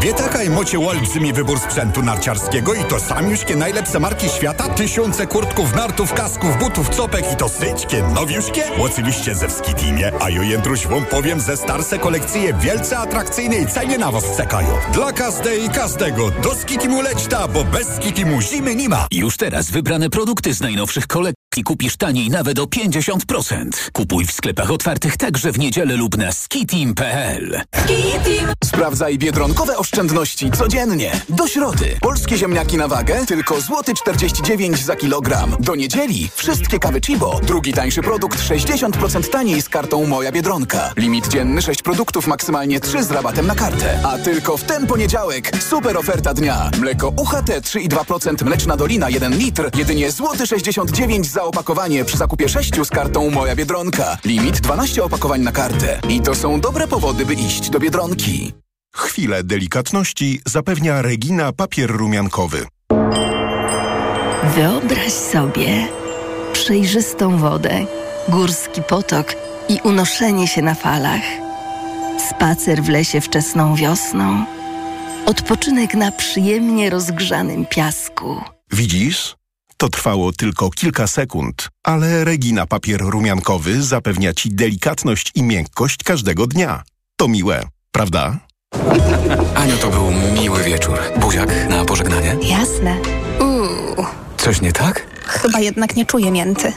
Wie taka mocie olbrzymi wybór sprzętu narciarskiego i to samiuśkie najlepsze marki świata? Tysiące kurtków, nartów, kasków, butów, copek i to syćkie, nowiuszkie? Oczywiście ze Skitimie, a jo jędruś wam powiem, ze starsze kolekcje wielce atrakcyjne i cenie na was czekają. Dla każdej i każdego do Skitimu lećta, bo bez Skitimu zimy nie ma. Już teraz wybrane produkty z najnowszych kolekcji kupisz taniej nawet o 50%. Kupuj w sklepach otwartych także w niedzielę lub na skitim.pl. Sprawdzaj biedronkowe oszczędności codziennie. Do środy. Polskie ziemniaki na wagę tylko złoty 49 za kilogram. Do niedzieli wszystkie kawy Chibo. Drugi tańszy produkt 60% taniej z kartą Moja Biedronka. Limit dzienny 6 produktów, maksymalnie 3 z rabatem na kartę. A tylko w ten poniedziałek super oferta dnia. Mleko UHT 3,2% mleczna dolina 1 litr. Jedynie złoty 69 za opakowanie przy zakupie 6 z kartą Moja Biedronka. Limit 12 opakowań na kartę. I to są dobre powody, by iść do Biedronki. Chwilę delikatności zapewnia Regina papier rumiankowy. Wyobraź sobie przejrzystą wodę, górski potok i unoszenie się na falach. Spacer w lesie wczesną wiosną. Odpoczynek na przyjemnie rozgrzanym piasku. Widzisz? To trwało tylko kilka sekund, ale Regina papier rumiankowy zapewnia ci delikatność i miękkość każdego dnia. To miłe, prawda? Aniu, to był miły wieczór. Buziak na pożegnanie? Jasne. Uuu, Coś nie tak? chyba jednak nie czuję mięty.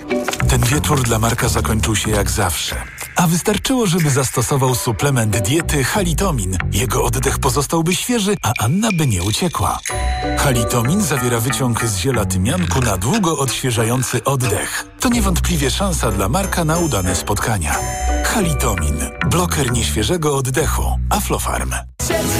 Ten wieczór dla Marka zakończył się jak zawsze. A wystarczyło, żeby zastosował suplement diety halitomin. Jego oddech pozostałby świeży, a Anna by nie uciekła. Halitomin zawiera wyciąg z ziela tymianku na długo odświeżający oddech. To niewątpliwie szansa dla Marka na udane spotkania. Halitomin. Bloker nieświeżego oddechu. Aflofarm.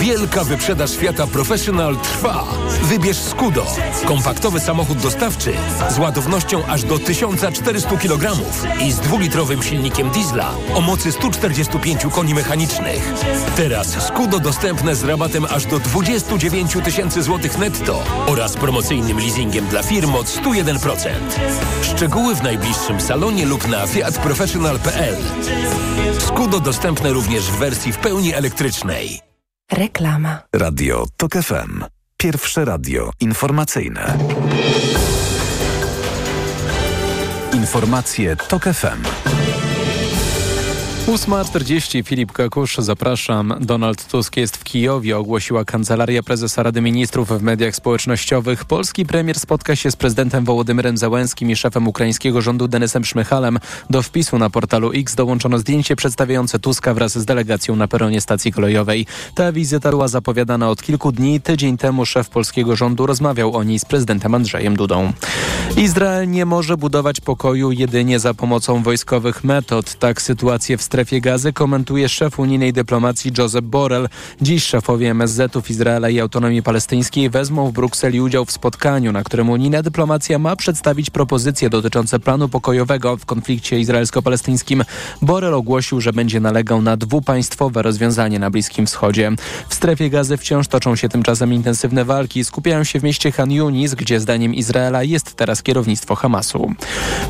Wielka wyprzedaż Fiata Professional trwa. Wybierz Skudo. Kompaktowy samochód dostawczy z ładownością aż do 1400 kg i z dwulitrowym silnikiem diesla o mocy 145 koni mechanicznych. Teraz Skudo dostępne z rabatem aż do 29 tysięcy złotych netto oraz promocyjnym leasingiem dla firm od 101%. Szczegóły w najbliższym salonie lub na fiatprofessional.pl. Skudo dostępne również w wersji w pełni elektrycznej. Reklama. Radio TOK FM. Pierwsze radio informacyjne. Informacje TOK FM. 8.40 Filip Kakusz, zapraszam. Donald Tusk jest w Kijowie, ogłosiła Kancelaria Prezesa Rady Ministrów w mediach społecznościowych. Polski premier spotka się z prezydentem Wołodymyrem Załęskim i szefem ukraińskiego rządu Denisem Szmychalem. Do wpisu na portalu X dołączono zdjęcie przedstawiające Tuska wraz z delegacją na peronie stacji kolejowej. Ta wizyta była zapowiadana od kilku dni. Tydzień temu szef polskiego rządu rozmawiał o niej z prezydentem Andrzejem Dudą. Izrael nie może budować pokoju jedynie za pomocą wojskowych metod. Tak sytuację w strefie gazy komentuje szef unijnej dyplomacji Josep Borrell. Dziś szefowie MSZ-ów Izraela i autonomii palestyńskiej wezmą w Brukseli udział w spotkaniu, na którym unijna dyplomacja ma przedstawić propozycje dotyczące planu pokojowego w konflikcie izraelsko-palestyńskim. Borrell ogłosił, że będzie nalegał na dwupaństwowe rozwiązanie na Bliskim Wschodzie. W strefie gazy wciąż toczą się tymczasem intensywne walki. Skupiają się w mieście Han Yunis, gdzie zdaniem Izraela jest teraz kierownictwo Hamasu.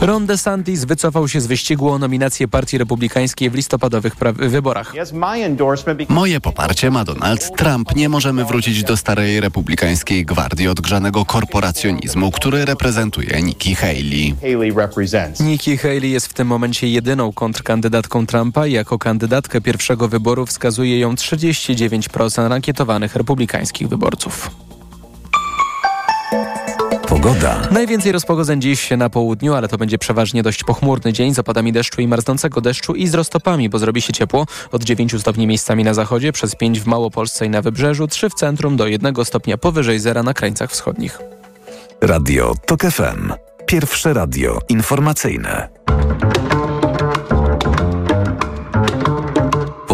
Ron DeSantis wycofał się z wyścigu o nominację Partii Republikańskiej w listopadowych pra- wyborach. Moje poparcie ma Donald Trump. Nie możemy wrócić do starej republikańskiej gwardii odgrzanego korporacjonizmu, który reprezentuje Nikki Haley. Nikki Haley jest w tym momencie jedyną kontrkandydatką Trumpa i jako kandydatkę pierwszego wyboru wskazuje ją 39% rankietowanych republikańskich wyborców. Pogoda. Najwięcej rozpogodzeń dziś na południu, ale to będzie przeważnie dość pochmurny dzień z opadami deszczu i marznącego deszczu i z roztopami, bo zrobi się ciepło. Od 9 stopni miejscami na zachodzie, przez 5 w Małopolsce i na Wybrzeżu, 3 w centrum do 1 stopnia powyżej zera na krańcach wschodnich. Radio TOK FM. Pierwsze radio informacyjne.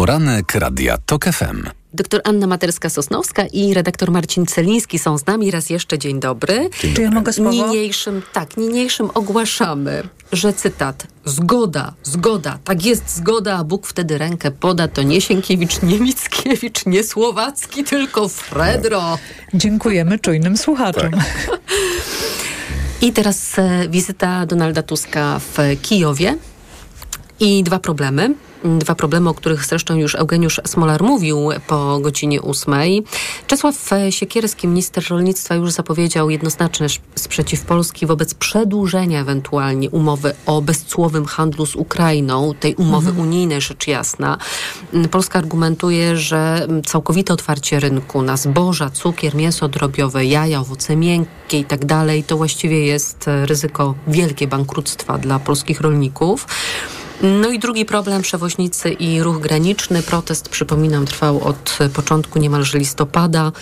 Poranek Radia TOK FM. Doktor Anna Materska-Sosnowska i redaktor Marcin Celiński są z nami. Raz jeszcze dzień dobry. Czy ja mogę słowo? Niniejszym, tak, niniejszym ogłaszamy, że cytat Zgoda, zgoda, tak jest zgoda, a Bóg wtedy rękę poda. To nie Sienkiewicz, nie Mickiewicz, nie Słowacki, tylko Fredro. Dziękujemy czujnym słuchaczom. I teraz e, wizyta Donalda Tuska w Kijowie i dwa problemy. Dwa problemy, o których zresztą już Eugeniusz Smolar mówił po godzinie ósmej. Czesław Siekierski, minister rolnictwa, już zapowiedział jednoznaczny sprzeciw Polski wobec przedłużenia ewentualnie umowy o bezcłowym handlu z Ukrainą, tej umowy mhm. unijnej, rzecz jasna. Polska argumentuje, że całkowite otwarcie rynku na zboża, cukier, mięso drobiowe, jaja, owoce miękkie i tak dalej, to właściwie jest ryzyko wielkie bankructwa dla polskich rolników. No i drugi problem, przewoźnicy i ruch graniczny. Protest, przypominam, trwał od początku niemalże listopada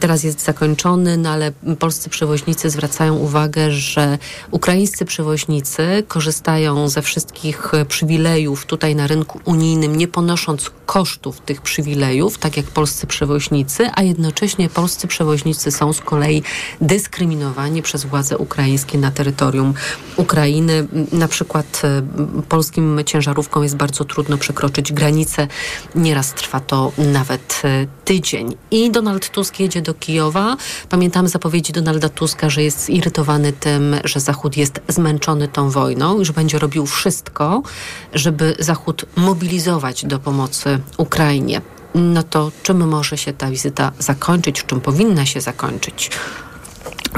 teraz jest zakończony, no ale polscy przewoźnicy zwracają uwagę, że ukraińscy przewoźnicy korzystają ze wszystkich przywilejów tutaj na rynku unijnym, nie ponosząc kosztów tych przywilejów, tak jak polscy przewoźnicy, a jednocześnie polscy przewoźnicy są z kolei dyskryminowani przez władze ukraińskie na terytorium Ukrainy. Na przykład e, polskim ciężarówkom jest bardzo trudno przekroczyć granicę. Nieraz trwa to nawet e, tydzień. I Donald Tusk jedzie do Kijowa. Pamiętamy zapowiedzi Donalda Tuska, że jest zirytowany tym, że Zachód jest zmęczony tą wojną i że będzie robił wszystko, żeby Zachód mobilizować do pomocy Ukrainie. No to czym może się ta wizyta zakończyć, czym powinna się zakończyć?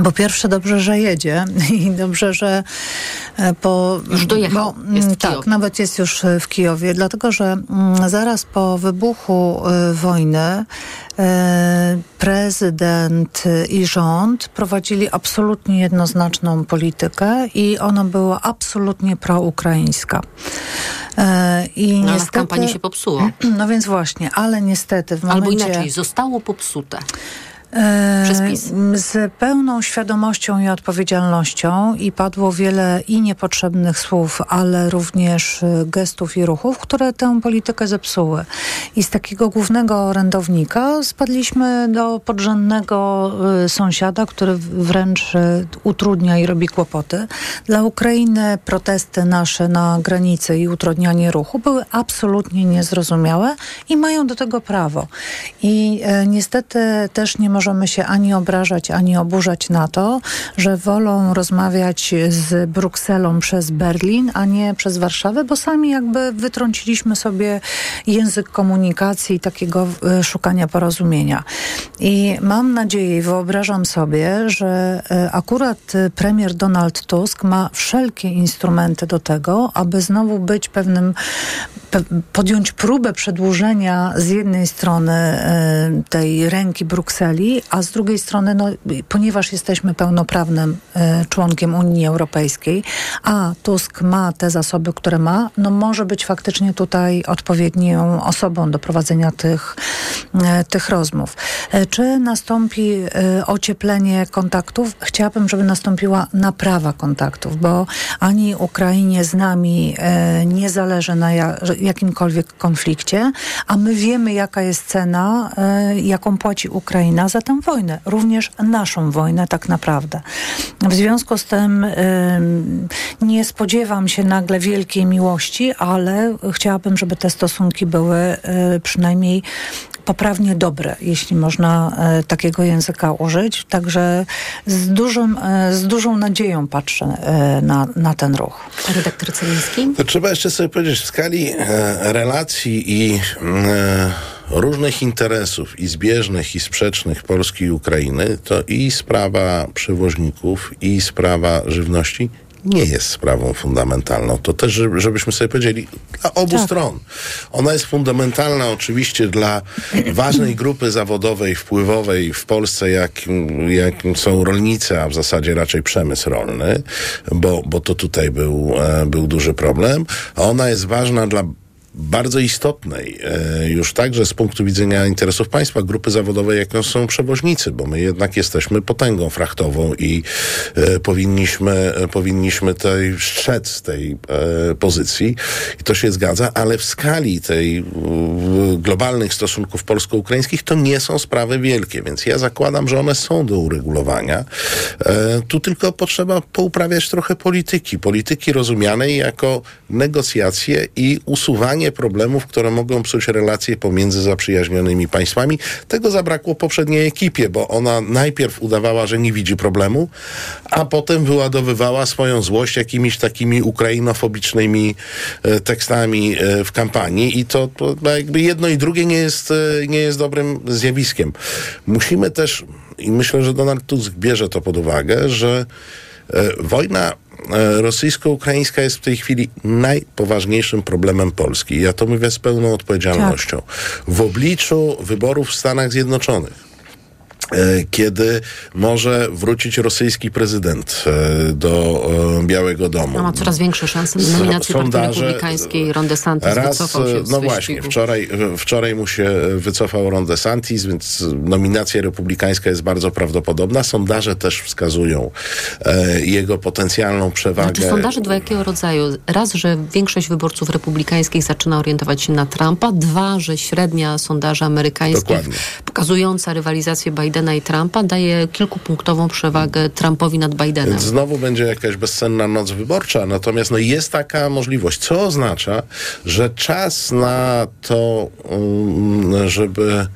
Po pierwsze, dobrze, że jedzie i dobrze, że po. Już dojechał. Bo, jest w tak, nawet jest już e, w Kijowie, dlatego że mm, zaraz po wybuchu e, wojny prezydent i rząd prowadzili absolutnie jednoznaczną politykę i ona była absolutnie proukraińska. I no, niestety, kampanii się popsuło. *clears throat* No więc właśnie, ale niestety w momencie... Albo inaczej, zostało popsute. Z pełną świadomością i odpowiedzialnością i padło wiele i niepotrzebnych słów, ale również y, gestów i ruchów, które tę politykę zepsuły. I z takiego głównego orędownika spadliśmy do podrzędnego y, sąsiada, który wręcz utrudnia i robi kłopoty. Dla Ukrainy protesty nasze na granicy i utrudnianie ruchu były absolutnie niezrozumiałe i mają do tego prawo. I e, niestety też nie możemy się ani obrażać, ani oburzać na to, że wolą rozmawiać z Brukselą przez Berlin, a nie przez Warszawę, bo sami jakby wytrąciliśmy sobie język komunikacji i takiego e, szukania porozumienia. I mam nadzieję i wyobrażam sobie, że e, akurat premier Donald Tusk ma wszelkie instrumenty do tego, aby znowu być pewnym, podjąć próbę przedłużenia z jednej strony e, tej ręki Brukseli, a z drugiej strony, no, ponieważ jesteśmy pełnoprawnym e, członkiem Unii Europejskiej, a Tusk ma te zasoby, które ma, no może być faktycznie tutaj odpowiednią osobą do prowadzenia tych, e, tych rozmów. E, czy nastąpi ocieplenie kontaktów? Chciałabym, żeby nastąpiła naprawa kontaktów, bo ani Ukrainie z nami nie zależy na jakimkolwiek konflikcie, a my wiemy, jaka jest cena, jaką płaci Ukraina za tę wojnę, również naszą wojnę tak naprawdę. W związku z tym y, nie spodziewam się nagle wielkiej miłości, ale chciałabym, żeby te stosunki były y, przynajmniej poprawnie dobre, jeśli można y, takiego języka użyć. Także z, dużym, z dużą nadzieją patrzę na, na ten ruch. Redaktor Celiński? To trzeba jeszcze sobie powiedzieć, w skali relacji i różnych interesów i zbieżnych i sprzecznych Polski i Ukrainy, to i sprawa przewoźników, i sprawa żywności nie jest sprawą fundamentalną. To też, żebyśmy sobie powiedzieli, dla obu tak. stron. Ona jest fundamentalna oczywiście dla ważnej grupy zawodowej, wpływowej w Polsce, jak, jak są rolnicy, a w zasadzie raczej przemysł rolny, bo, bo to tutaj był, e, był duży problem. A ona jest ważna dla bardzo istotnej, e, już także z punktu widzenia interesów państwa, grupy zawodowej, jaką są przewoźnicy, bo my jednak jesteśmy potęgą frachtową i e, powinniśmy, e, powinniśmy tej strzec tej pozycji i to się zgadza, ale w skali tej globalnych stosunków polsko-ukraińskich to nie są sprawy wielkie, więc ja zakładam, że one są do uregulowania. Tu tylko potrzeba pouprawiać trochę polityki, polityki rozumianej jako negocjacje i usuwanie tworzenie problemów, które mogą psuć relacje pomiędzy zaprzyjaźnionymi państwami. Tego zabrakło poprzedniej ekipie, bo ona najpierw udawała, że nie widzi problemu, a potem wyładowywała swoją złość jakimiś takimi ukrainofobicznymi e, tekstami e, w kampanii i to, to jakby jedno i drugie nie jest, e, nie jest dobrym zjawiskiem. Musimy też, i myślę, że Donald Tusk bierze to pod uwagę, że wojna rosyjsko-ukraińska jest w tej chwili najpoważniejszym problemem Polski. Ja to mówię z pełną odpowiedzialnością. W obliczu wyborów w Stanach Zjednoczonych e, kiedy może wrócić rosyjski prezydent e, do e, Białego Domu. No, ma coraz większe szanse na nominację partii Sondaże- republikańskiej. Ron DeSantis Raz, wycofał się no właśnie, wczoraj, wczoraj mu się wycofał Ron DeSantis, więc nominacja republikańska jest bardzo prawdopodobna. Sondaże też wskazują e, jego potencjalną przewagę. Znaczy sondaże dwojakiego rodzaju. Raz, że większość wyborców republikańskich zaczyna orientować się na Trumpa. Dwa, że średnia sondaży amerykańskich Dokładnie. pokazująca rywalizację Bidena i Trumpa daje kilkupunktową przewagę Trumpowi nad Bidenem. Więc znowu będzie jakaś bezcenna noc wyborcza, natomiast no, jest taka możliwość, co oznacza, że czas na to, um, żeby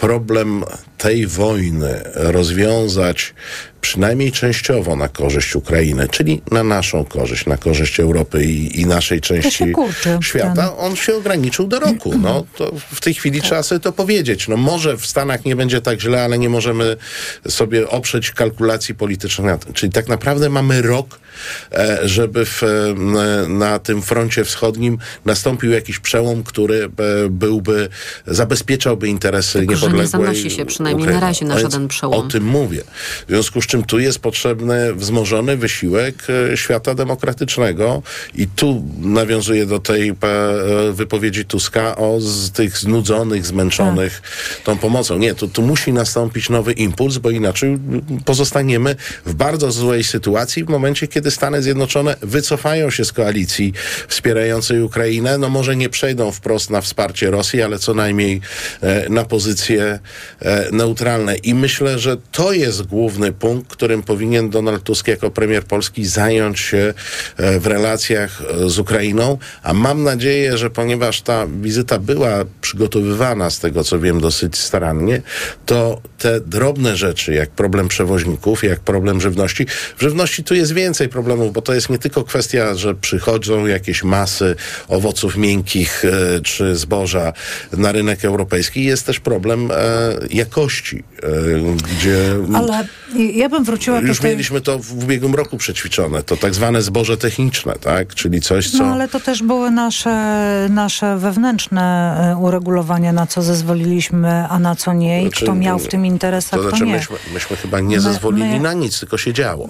problem tej wojny rozwiązać przynajmniej częściowo na korzyść Ukrainy, czyli na naszą korzyść, na korzyść Europy i, i naszej części kurczy, świata, on się ograniczył do roku. No, to w tej chwili trzeba sobie to powiedzieć. No, może w Stanach nie będzie tak źle, ale nie możemy sobie oprzeć kalkulacji politycznych. Czyli tak naprawdę mamy rok, żeby w, e, na tym froncie wschodnim nastąpił jakiś przełom, który e, byłby, zabezpieczałby interesy Tylko, że nie niepodległej zanosi się przynajmniej Ukrainy. na razie na żaden przełom. O tym mówię. W związku z czym tu jest potrzebny wzmożony wysiłek e, świata demokratycznego i tu nawiązuję do tej e, wypowiedzi Tuska o z tych znudzonych, zmęczonych tą pomocą. Nie, tu, tu musi nastąpić nowy impuls, bo inaczej pozostaniemy w bardzo złej sytuacji w momencie, kiedy Stany Zjednoczone wycofają się z koalicji wspierającej Ukrainę. No może nie przejdą wprost na wsparcie Rosji, ale co najmniej e, na pozycje e, neutralne. I myślę, że to jest główny punkt, którym powinien Donald Tusk jako premier Polski zająć się e, w relacjach z Ukrainą. A mam nadzieję, że ponieważ ta wizyta była przygotowywana, z tego co wiem, dosyć starannie, to te drobne rzeczy, jak problem przewoźników, jak problem żywności. W żywności tu jest więcej problemów, bo to jest nie tylko kwestia, że przychodzą jakieś masy owoców miękkich e, czy zboża na rynek europejski. Jest też problem e, jakości, e, gdzie Ale ja bym wróciła już tej... mieliśmy to w ubiegłym roku przećwiczone, to tak zwane zboże techniczne, tak? Czyli coś, co... No ale to też były nasze, nasze wewnętrzne uregulowania, na co zezwoliliśmy, a na co nie i Znaczy, kto miał w tym interes, a To kto znaczy, nie. myśmy, myśmy chyba nie My- zezwolili my- na nic, tylko się działo.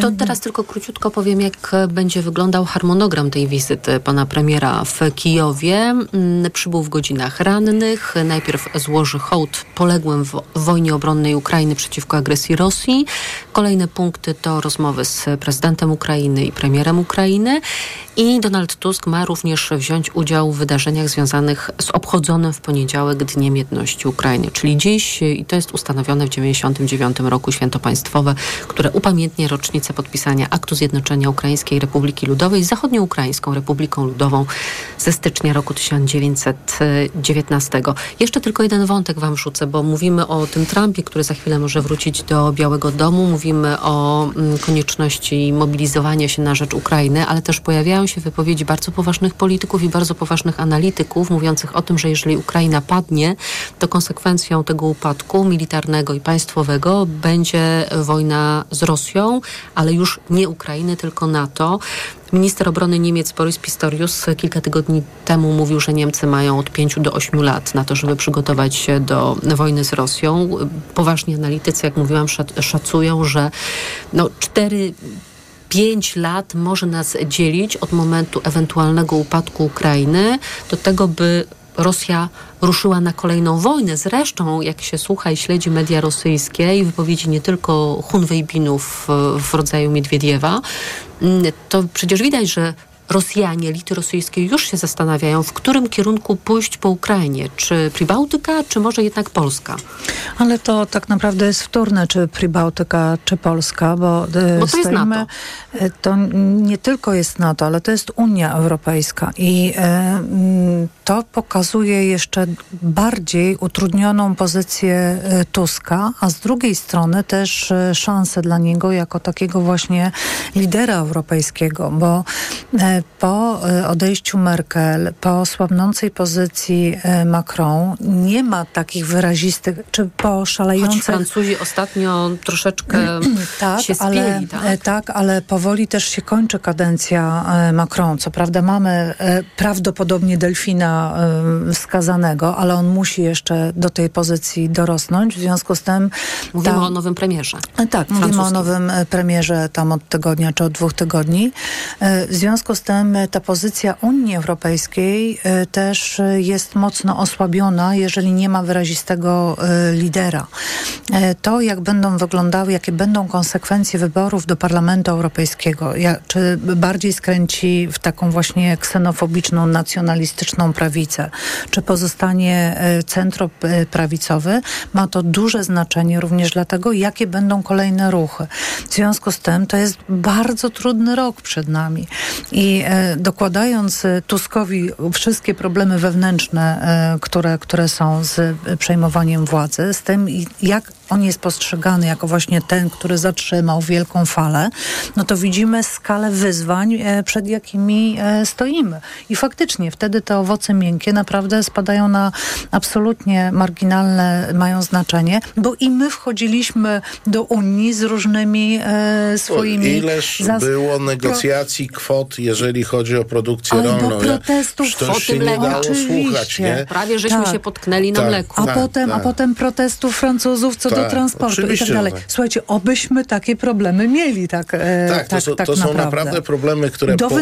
To teraz tylko króciutko powiem, jak będzie wyglądał harmonogram tej wizyty pana premiera w Kijowie. Mm, Przybył w godzinach rannych. Najpierw złoży hołd poległym w wojnie obronnej Ukrainy przeciwko agresji Rosji. Kolejne punkty to rozmowy z prezydentem Ukrainy i premierem Ukrainy. I Donald Tusk ma również wziąć udział w wydarzeniach związanych z obchodzonym w poniedziałek Dniem Jedności Ukrainy, czyli dziś, i to jest ustanowione w 1999 roku święto państwowe, które upamiętnia rocznicę podpisania Aktu Zjednoczenia Ukraińskiej Republiki Ludowej z Zachodnioukraińską Republiką Ludową ze stycznia roku 1919. Jeszcze tylko jeden wątek wam wrzucę, bo mówimy o tym Trumpie, który za chwilę może wrócić do Białego Domu, mówimy o mm, konieczności mobilizowania się na rzecz Ukrainy, ale też pojawiają się wypowiedzi bardzo poważnych polityków i bardzo poważnych analityków mówiących o tym, że jeżeli Ukraina padnie, to konsekwencją tego upadku militarnego i państwowego będzie wojna z Rosją, ale już nie Ukrainy, tylko NATO. Minister obrony Niemiec Boris Pistorius kilka tygodni temu mówił, że Niemcy mają od 5 do 8 lat na to, żeby przygotować się do wojny z Rosją. Poważni analitycy, jak mówiłam, szac- szacują, że no 4 5 lat może nas dzielić od momentu ewentualnego upadku Ukrainy do tego, by Rosja ruszyła na kolejną wojnę. Zresztą, jak się słucha i śledzi media rosyjskie i wypowiedzi nie tylko Hunwejbinów w, rodzaju Miedwiediewa, mm, to przecież widać, że Rosjanie, elity rosyjskie już się zastanawiają, w którym kierunku pójść po Ukrainie. Czy Pribałtyka, czy może jednak Polska? Ale to tak naprawdę jest wtórne, czy Pribałtyka, czy Polska, bo, e, Bo to jest stoimy, NATO. e, To nie tylko jest NATO, ale to jest Unia Europejska i e, to pokazuje jeszcze bardziej utrudnioną pozycję Tuska, a z drugiej strony też szansę dla niego jako takiego właśnie lidera europejskiego, bo po e, odejściu Merkel, po słabnącej pozycji e, Macron nie ma takich wyrazistych, czy po Choć szalejących Francuzi ostatnio troszeczkę *clears throat* tak, się ale, spieli, tak? e, tak, ale powoli też się kończy kadencja Macron. Co prawda mamy prawdopodobnie Delfina wskazanego, ale on musi jeszcze do tej pozycji dorosnąć. W związku z tym... Mówimy ta- o nowym premierze. Tak, mówimy o nowym premierze tam od tygodnia czy od dwóch tygodni. W związku z e, ta pozycja Unii Europejskiej e, też jest mocno osłabiona, jeżeli nie ma wyrazistego e, lidera. E, To, jak będą wyglądały, jakie będą konsekwencje wyborów do Parlamentu Europejskiego, czy bardziej skręci w taką właśnie ksenofobiczną, nacjonalistyczną prawicę, czy pozostanie centroprawicowy, ma to duże znaczenie również dlatego, jakie będą kolejne ruchy. W związku z tym to jest bardzo trudny rok przed nami. I e, dokładając e, Tuskowi wszystkie problemy wewnętrzne, e, które, które są z przejmowaniem władzy, z tym jak on jest postrzegany jako właśnie ten, który zatrzymał wielką falę, no to widzimy skalę wyzwań, e, przed jakimi e, stoimy. I faktycznie wtedy te owoce miękkie naprawdę spadają na absolutnie marginalne, mają znaczenie, bo i my wchodziliśmy do Unii z różnymi e, swoimi... Ileż zas- było negocjacji kwot, jeżeli chodzi o produkcję Albo rolną? protestów Przecież to się nie mleku. dało Oczywiście. słuchać, nie? Prawie żeśmy Tak. się potknęli na Tak. mleku. A Tak, potem, a tak. potem protestów Francuzów co do Tak, transportu i tak dalej. tak. Słuchajcie, obyśmy takie problemy mieli, tak, e, Tak, tak, to, są, tak to są naprawdę. naprawdę problemy, które Do po,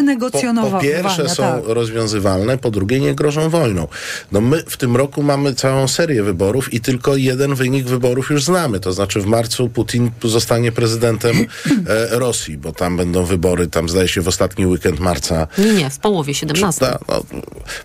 po, po pierwsze są tak. rozwiązywalne, po drugie nie grożą wojną. No my w tym roku mamy całą serię wyborów i tylko jeden wynik wyborów już znamy. To znaczy w marcu Putin zostanie prezydentem e, *clears throat* Rosji, bo tam będą wybory, tam zdaje się w ostatni weekend marca. Nie, nie, w połowie 17. Ta, no,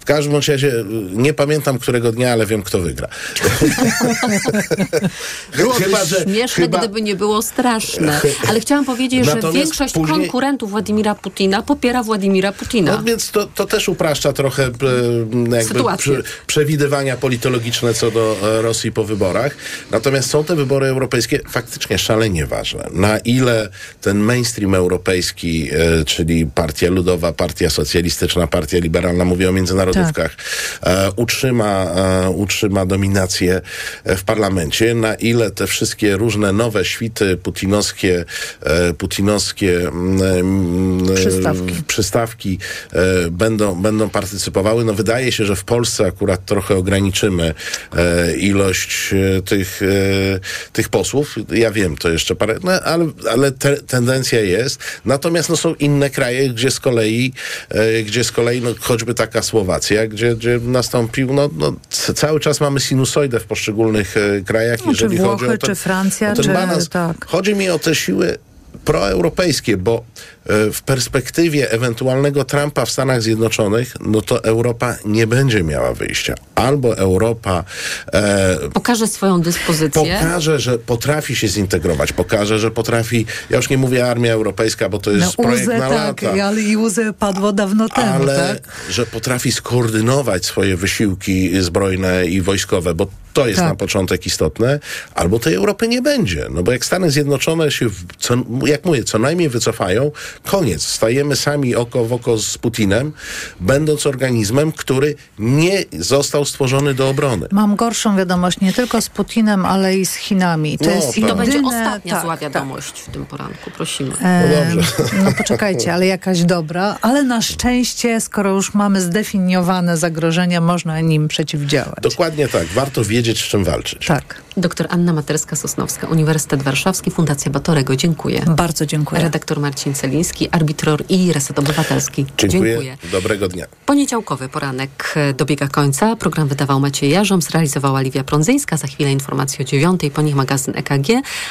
w każdym razie nie pamiętam którego dnia, ale wiem kto wygra. *laughs* Byłoby Chyba, że- śmieszne, chyba- gdyby nie było straszne. Ale chciałam powiedzieć, że większość później- konkurentów Władimira Putina popiera Władimira Putina. No więc to, to też upraszcza trochę e, jakby przewidywania politologiczne co do e, Rosji po wyborach. Natomiast są te wybory europejskie faktycznie szalenie ważne. Na ile ten mainstream europejski, e, czyli Partia Ludowa, Partia Socjalistyczna, Partia Liberalna, mówię o międzynarodówkach, e, utrzyma, utrzyma dominację w parlamencie, na ile te wszystkie różne nowe świty putinowskie, e, putinowskie mm, mm, Przystawki. e, przystawki e, będą, będą partycypowały. No wydaje się, że w Polsce akurat trochę ograniczymy e, ilość e, tych, e, tych posłów. Ja wiem, to jeszcze parę, no, ale, ale te, tendencja jest. Natomiast no, są inne kraje, gdzie z kolei, e, gdzie z kolei no, choćby taka Słowacja, gdzie, gdzie nastąpił, no, no, cały czas mamy sinusoidę w poszczególnych e, krajach, No, jeżeli chodzi Włochy, o ten, czy Francja, o ten czy- balans. tak. Chodzi mi o te siły proeuropejskie, bo e, w perspektywie ewentualnego Trumpa w Stanach Zjednoczonych, no to Europa nie będzie miała wyjścia. Albo Europa e, Pokaże swoją dyspozycję. pokaże, że potrafi się zintegrować, pokaże, że potrafi, ja już nie mówię armia europejska, bo to jest No, projekt UZE, na tak, lata. ale i UZE padło dawno temu, Ale tak? że potrafi skoordynować swoje wysiłki zbrojne i wojskowe, bo to jest Tak. na początek istotne, albo tej Europy nie będzie. No bo jak Stany Zjednoczone się, co, jak mówię, co najmniej wycofają, koniec. Stajemy sami oko w oko z Putinem, będąc organizmem, który nie został stworzony do obrony. Mam gorszą wiadomość nie tylko z Putinem, ale i z Chinami. To No, jest I to będzie jedyne- ostatnia tak, zła tak. wiadomość w tym poranku. Prosimy. E, *laughs* No poczekajcie, ale jakaś dobra, ale na szczęście, skoro już mamy zdefiniowane zagrożenia, można nim przeciwdziałać. Dokładnie tak. Warto wiedzieć, wiedzieć, z czym walczyć. Tak. Doktor Anna Materska-Sosnowska, Uniwersytet Warszawski, Fundacja Batorego. Dziękuję. Bardzo dziękuję. Redaktor Marcin Celiński, arbitror i Reset Obywatelski. Dziękuję. Dobrego dnia. Poniedziałkowy poranek dobiega końca. Program wydawał Maciej Jarzom, zrealizowała Liwia Prądzyńska. Za chwilę informacje o dziewiątej, po nich magazyn EKG,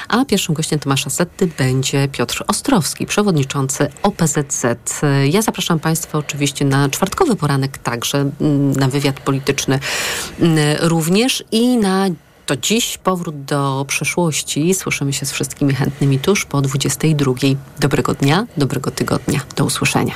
a pierwszym gościem Tomasza Setty będzie Piotr Ostrowski, przewodniczący OPZZ. Ja zapraszam Państwa oczywiście na czwartkowy poranek także, mm, na wywiad polityczny mm, również i na to dziś powrót do przeszłości. Słyszymy się z wszystkimi chętnymi tuż po 22. Dobrego dnia, dobrego tygodnia. Do usłyszenia.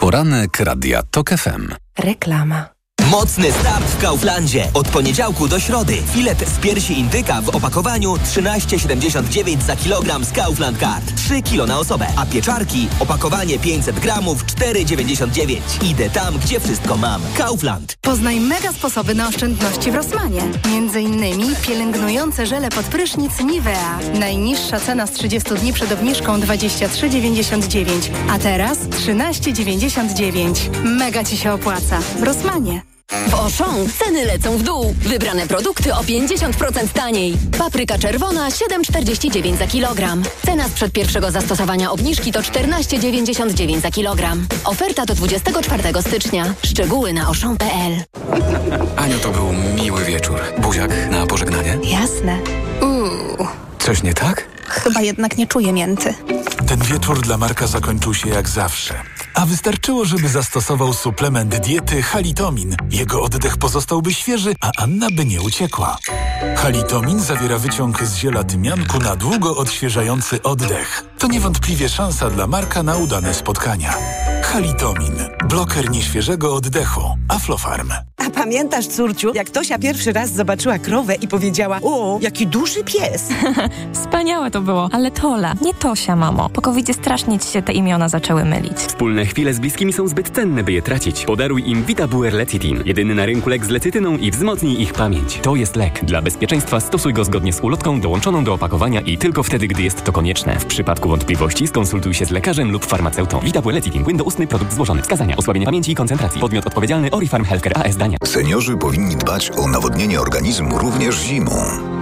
Poranek Radia TOK FM. Reklama. Mocny start w Kauflandzie. Od poniedziałku do środy. Filet z piersi indyka w opakowaniu 13,79 za kilogram z Kaufland Card. 3 kilo na osobę. A pieczarki, opakowanie 500 gramów 4,99. Idę tam, gdzie wszystko mam. Kaufland. Poznaj mega sposoby na oszczędności w Rosmanie. Między innymi pielęgnujące żele pod prysznic Nivea. Najniższa cena z 30 dni przed obniżką 23,99. A teraz 13,99. Mega Ci się opłaca. Rosmanie. W Auchan ceny lecą w dół. Wybrane produkty o 50% taniej. Papryka czerwona 7,49 za kilogram. Cena sprzed pierwszego zastosowania obniżki to 14,99 za kilogram. Oferta do 24 stycznia. Szczegóły na auchan.pl. Aniu, to był miły wieczór. Buziak na pożegnanie? Jasne. Uuu. Coś nie tak? Chyba jednak nie czuję mięty. Ten wieczór dla Marka zakończył się jak zawsze. A wystarczyło, żeby zastosował suplement diety Halitomin. Jego oddech pozostałby świeży, a Anna by nie uciekła. Halitomin zawiera wyciąg z ziela tymianku na długo odświeżający oddech. To niewątpliwie szansa dla Marka na udane spotkania. Halitomin. Bloker nieświeżego oddechu. Aflofarm. A pamiętasz, córciu, jak Tosia pierwszy raz zobaczyła krowę i powiedziała o, jaki duży pies. *laughs* Wspaniałe to było, ale Tola, nie Tosia, mamo. Po covidzie strasznie ci się te imiona zaczęły mylić. Wspólne chwile z bliskimi są zbyt cenne, by je tracić. Podaruj im Vitabuer Lecitin. Jedyny na rynku lek z lecytyną i wzmocnij ich pamięć. To jest lek. Dla bezpieczeństwa stosuj go zgodnie z ulotką dołączoną do opakowania i tylko wtedy, gdy jest to konieczne. W przypadku wątpliwości skonsultuj się z lekarzem lub farmaceutą. Vitabuer Lecitin. Płyn doustny, produkt złożony. Wskazania. Osłabienie pamięci i koncentracji. Podmiot odpowiedzialny Orifarm Healthcare AS Dania. Seniorzy powinni dbać o nawodnienie organizmu również zimą.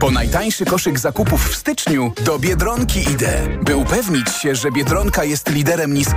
Po najtańszy koszyk zakupów w styczniu do Biedronki idę, by upewnić się, że Biedronka jest liderem niskich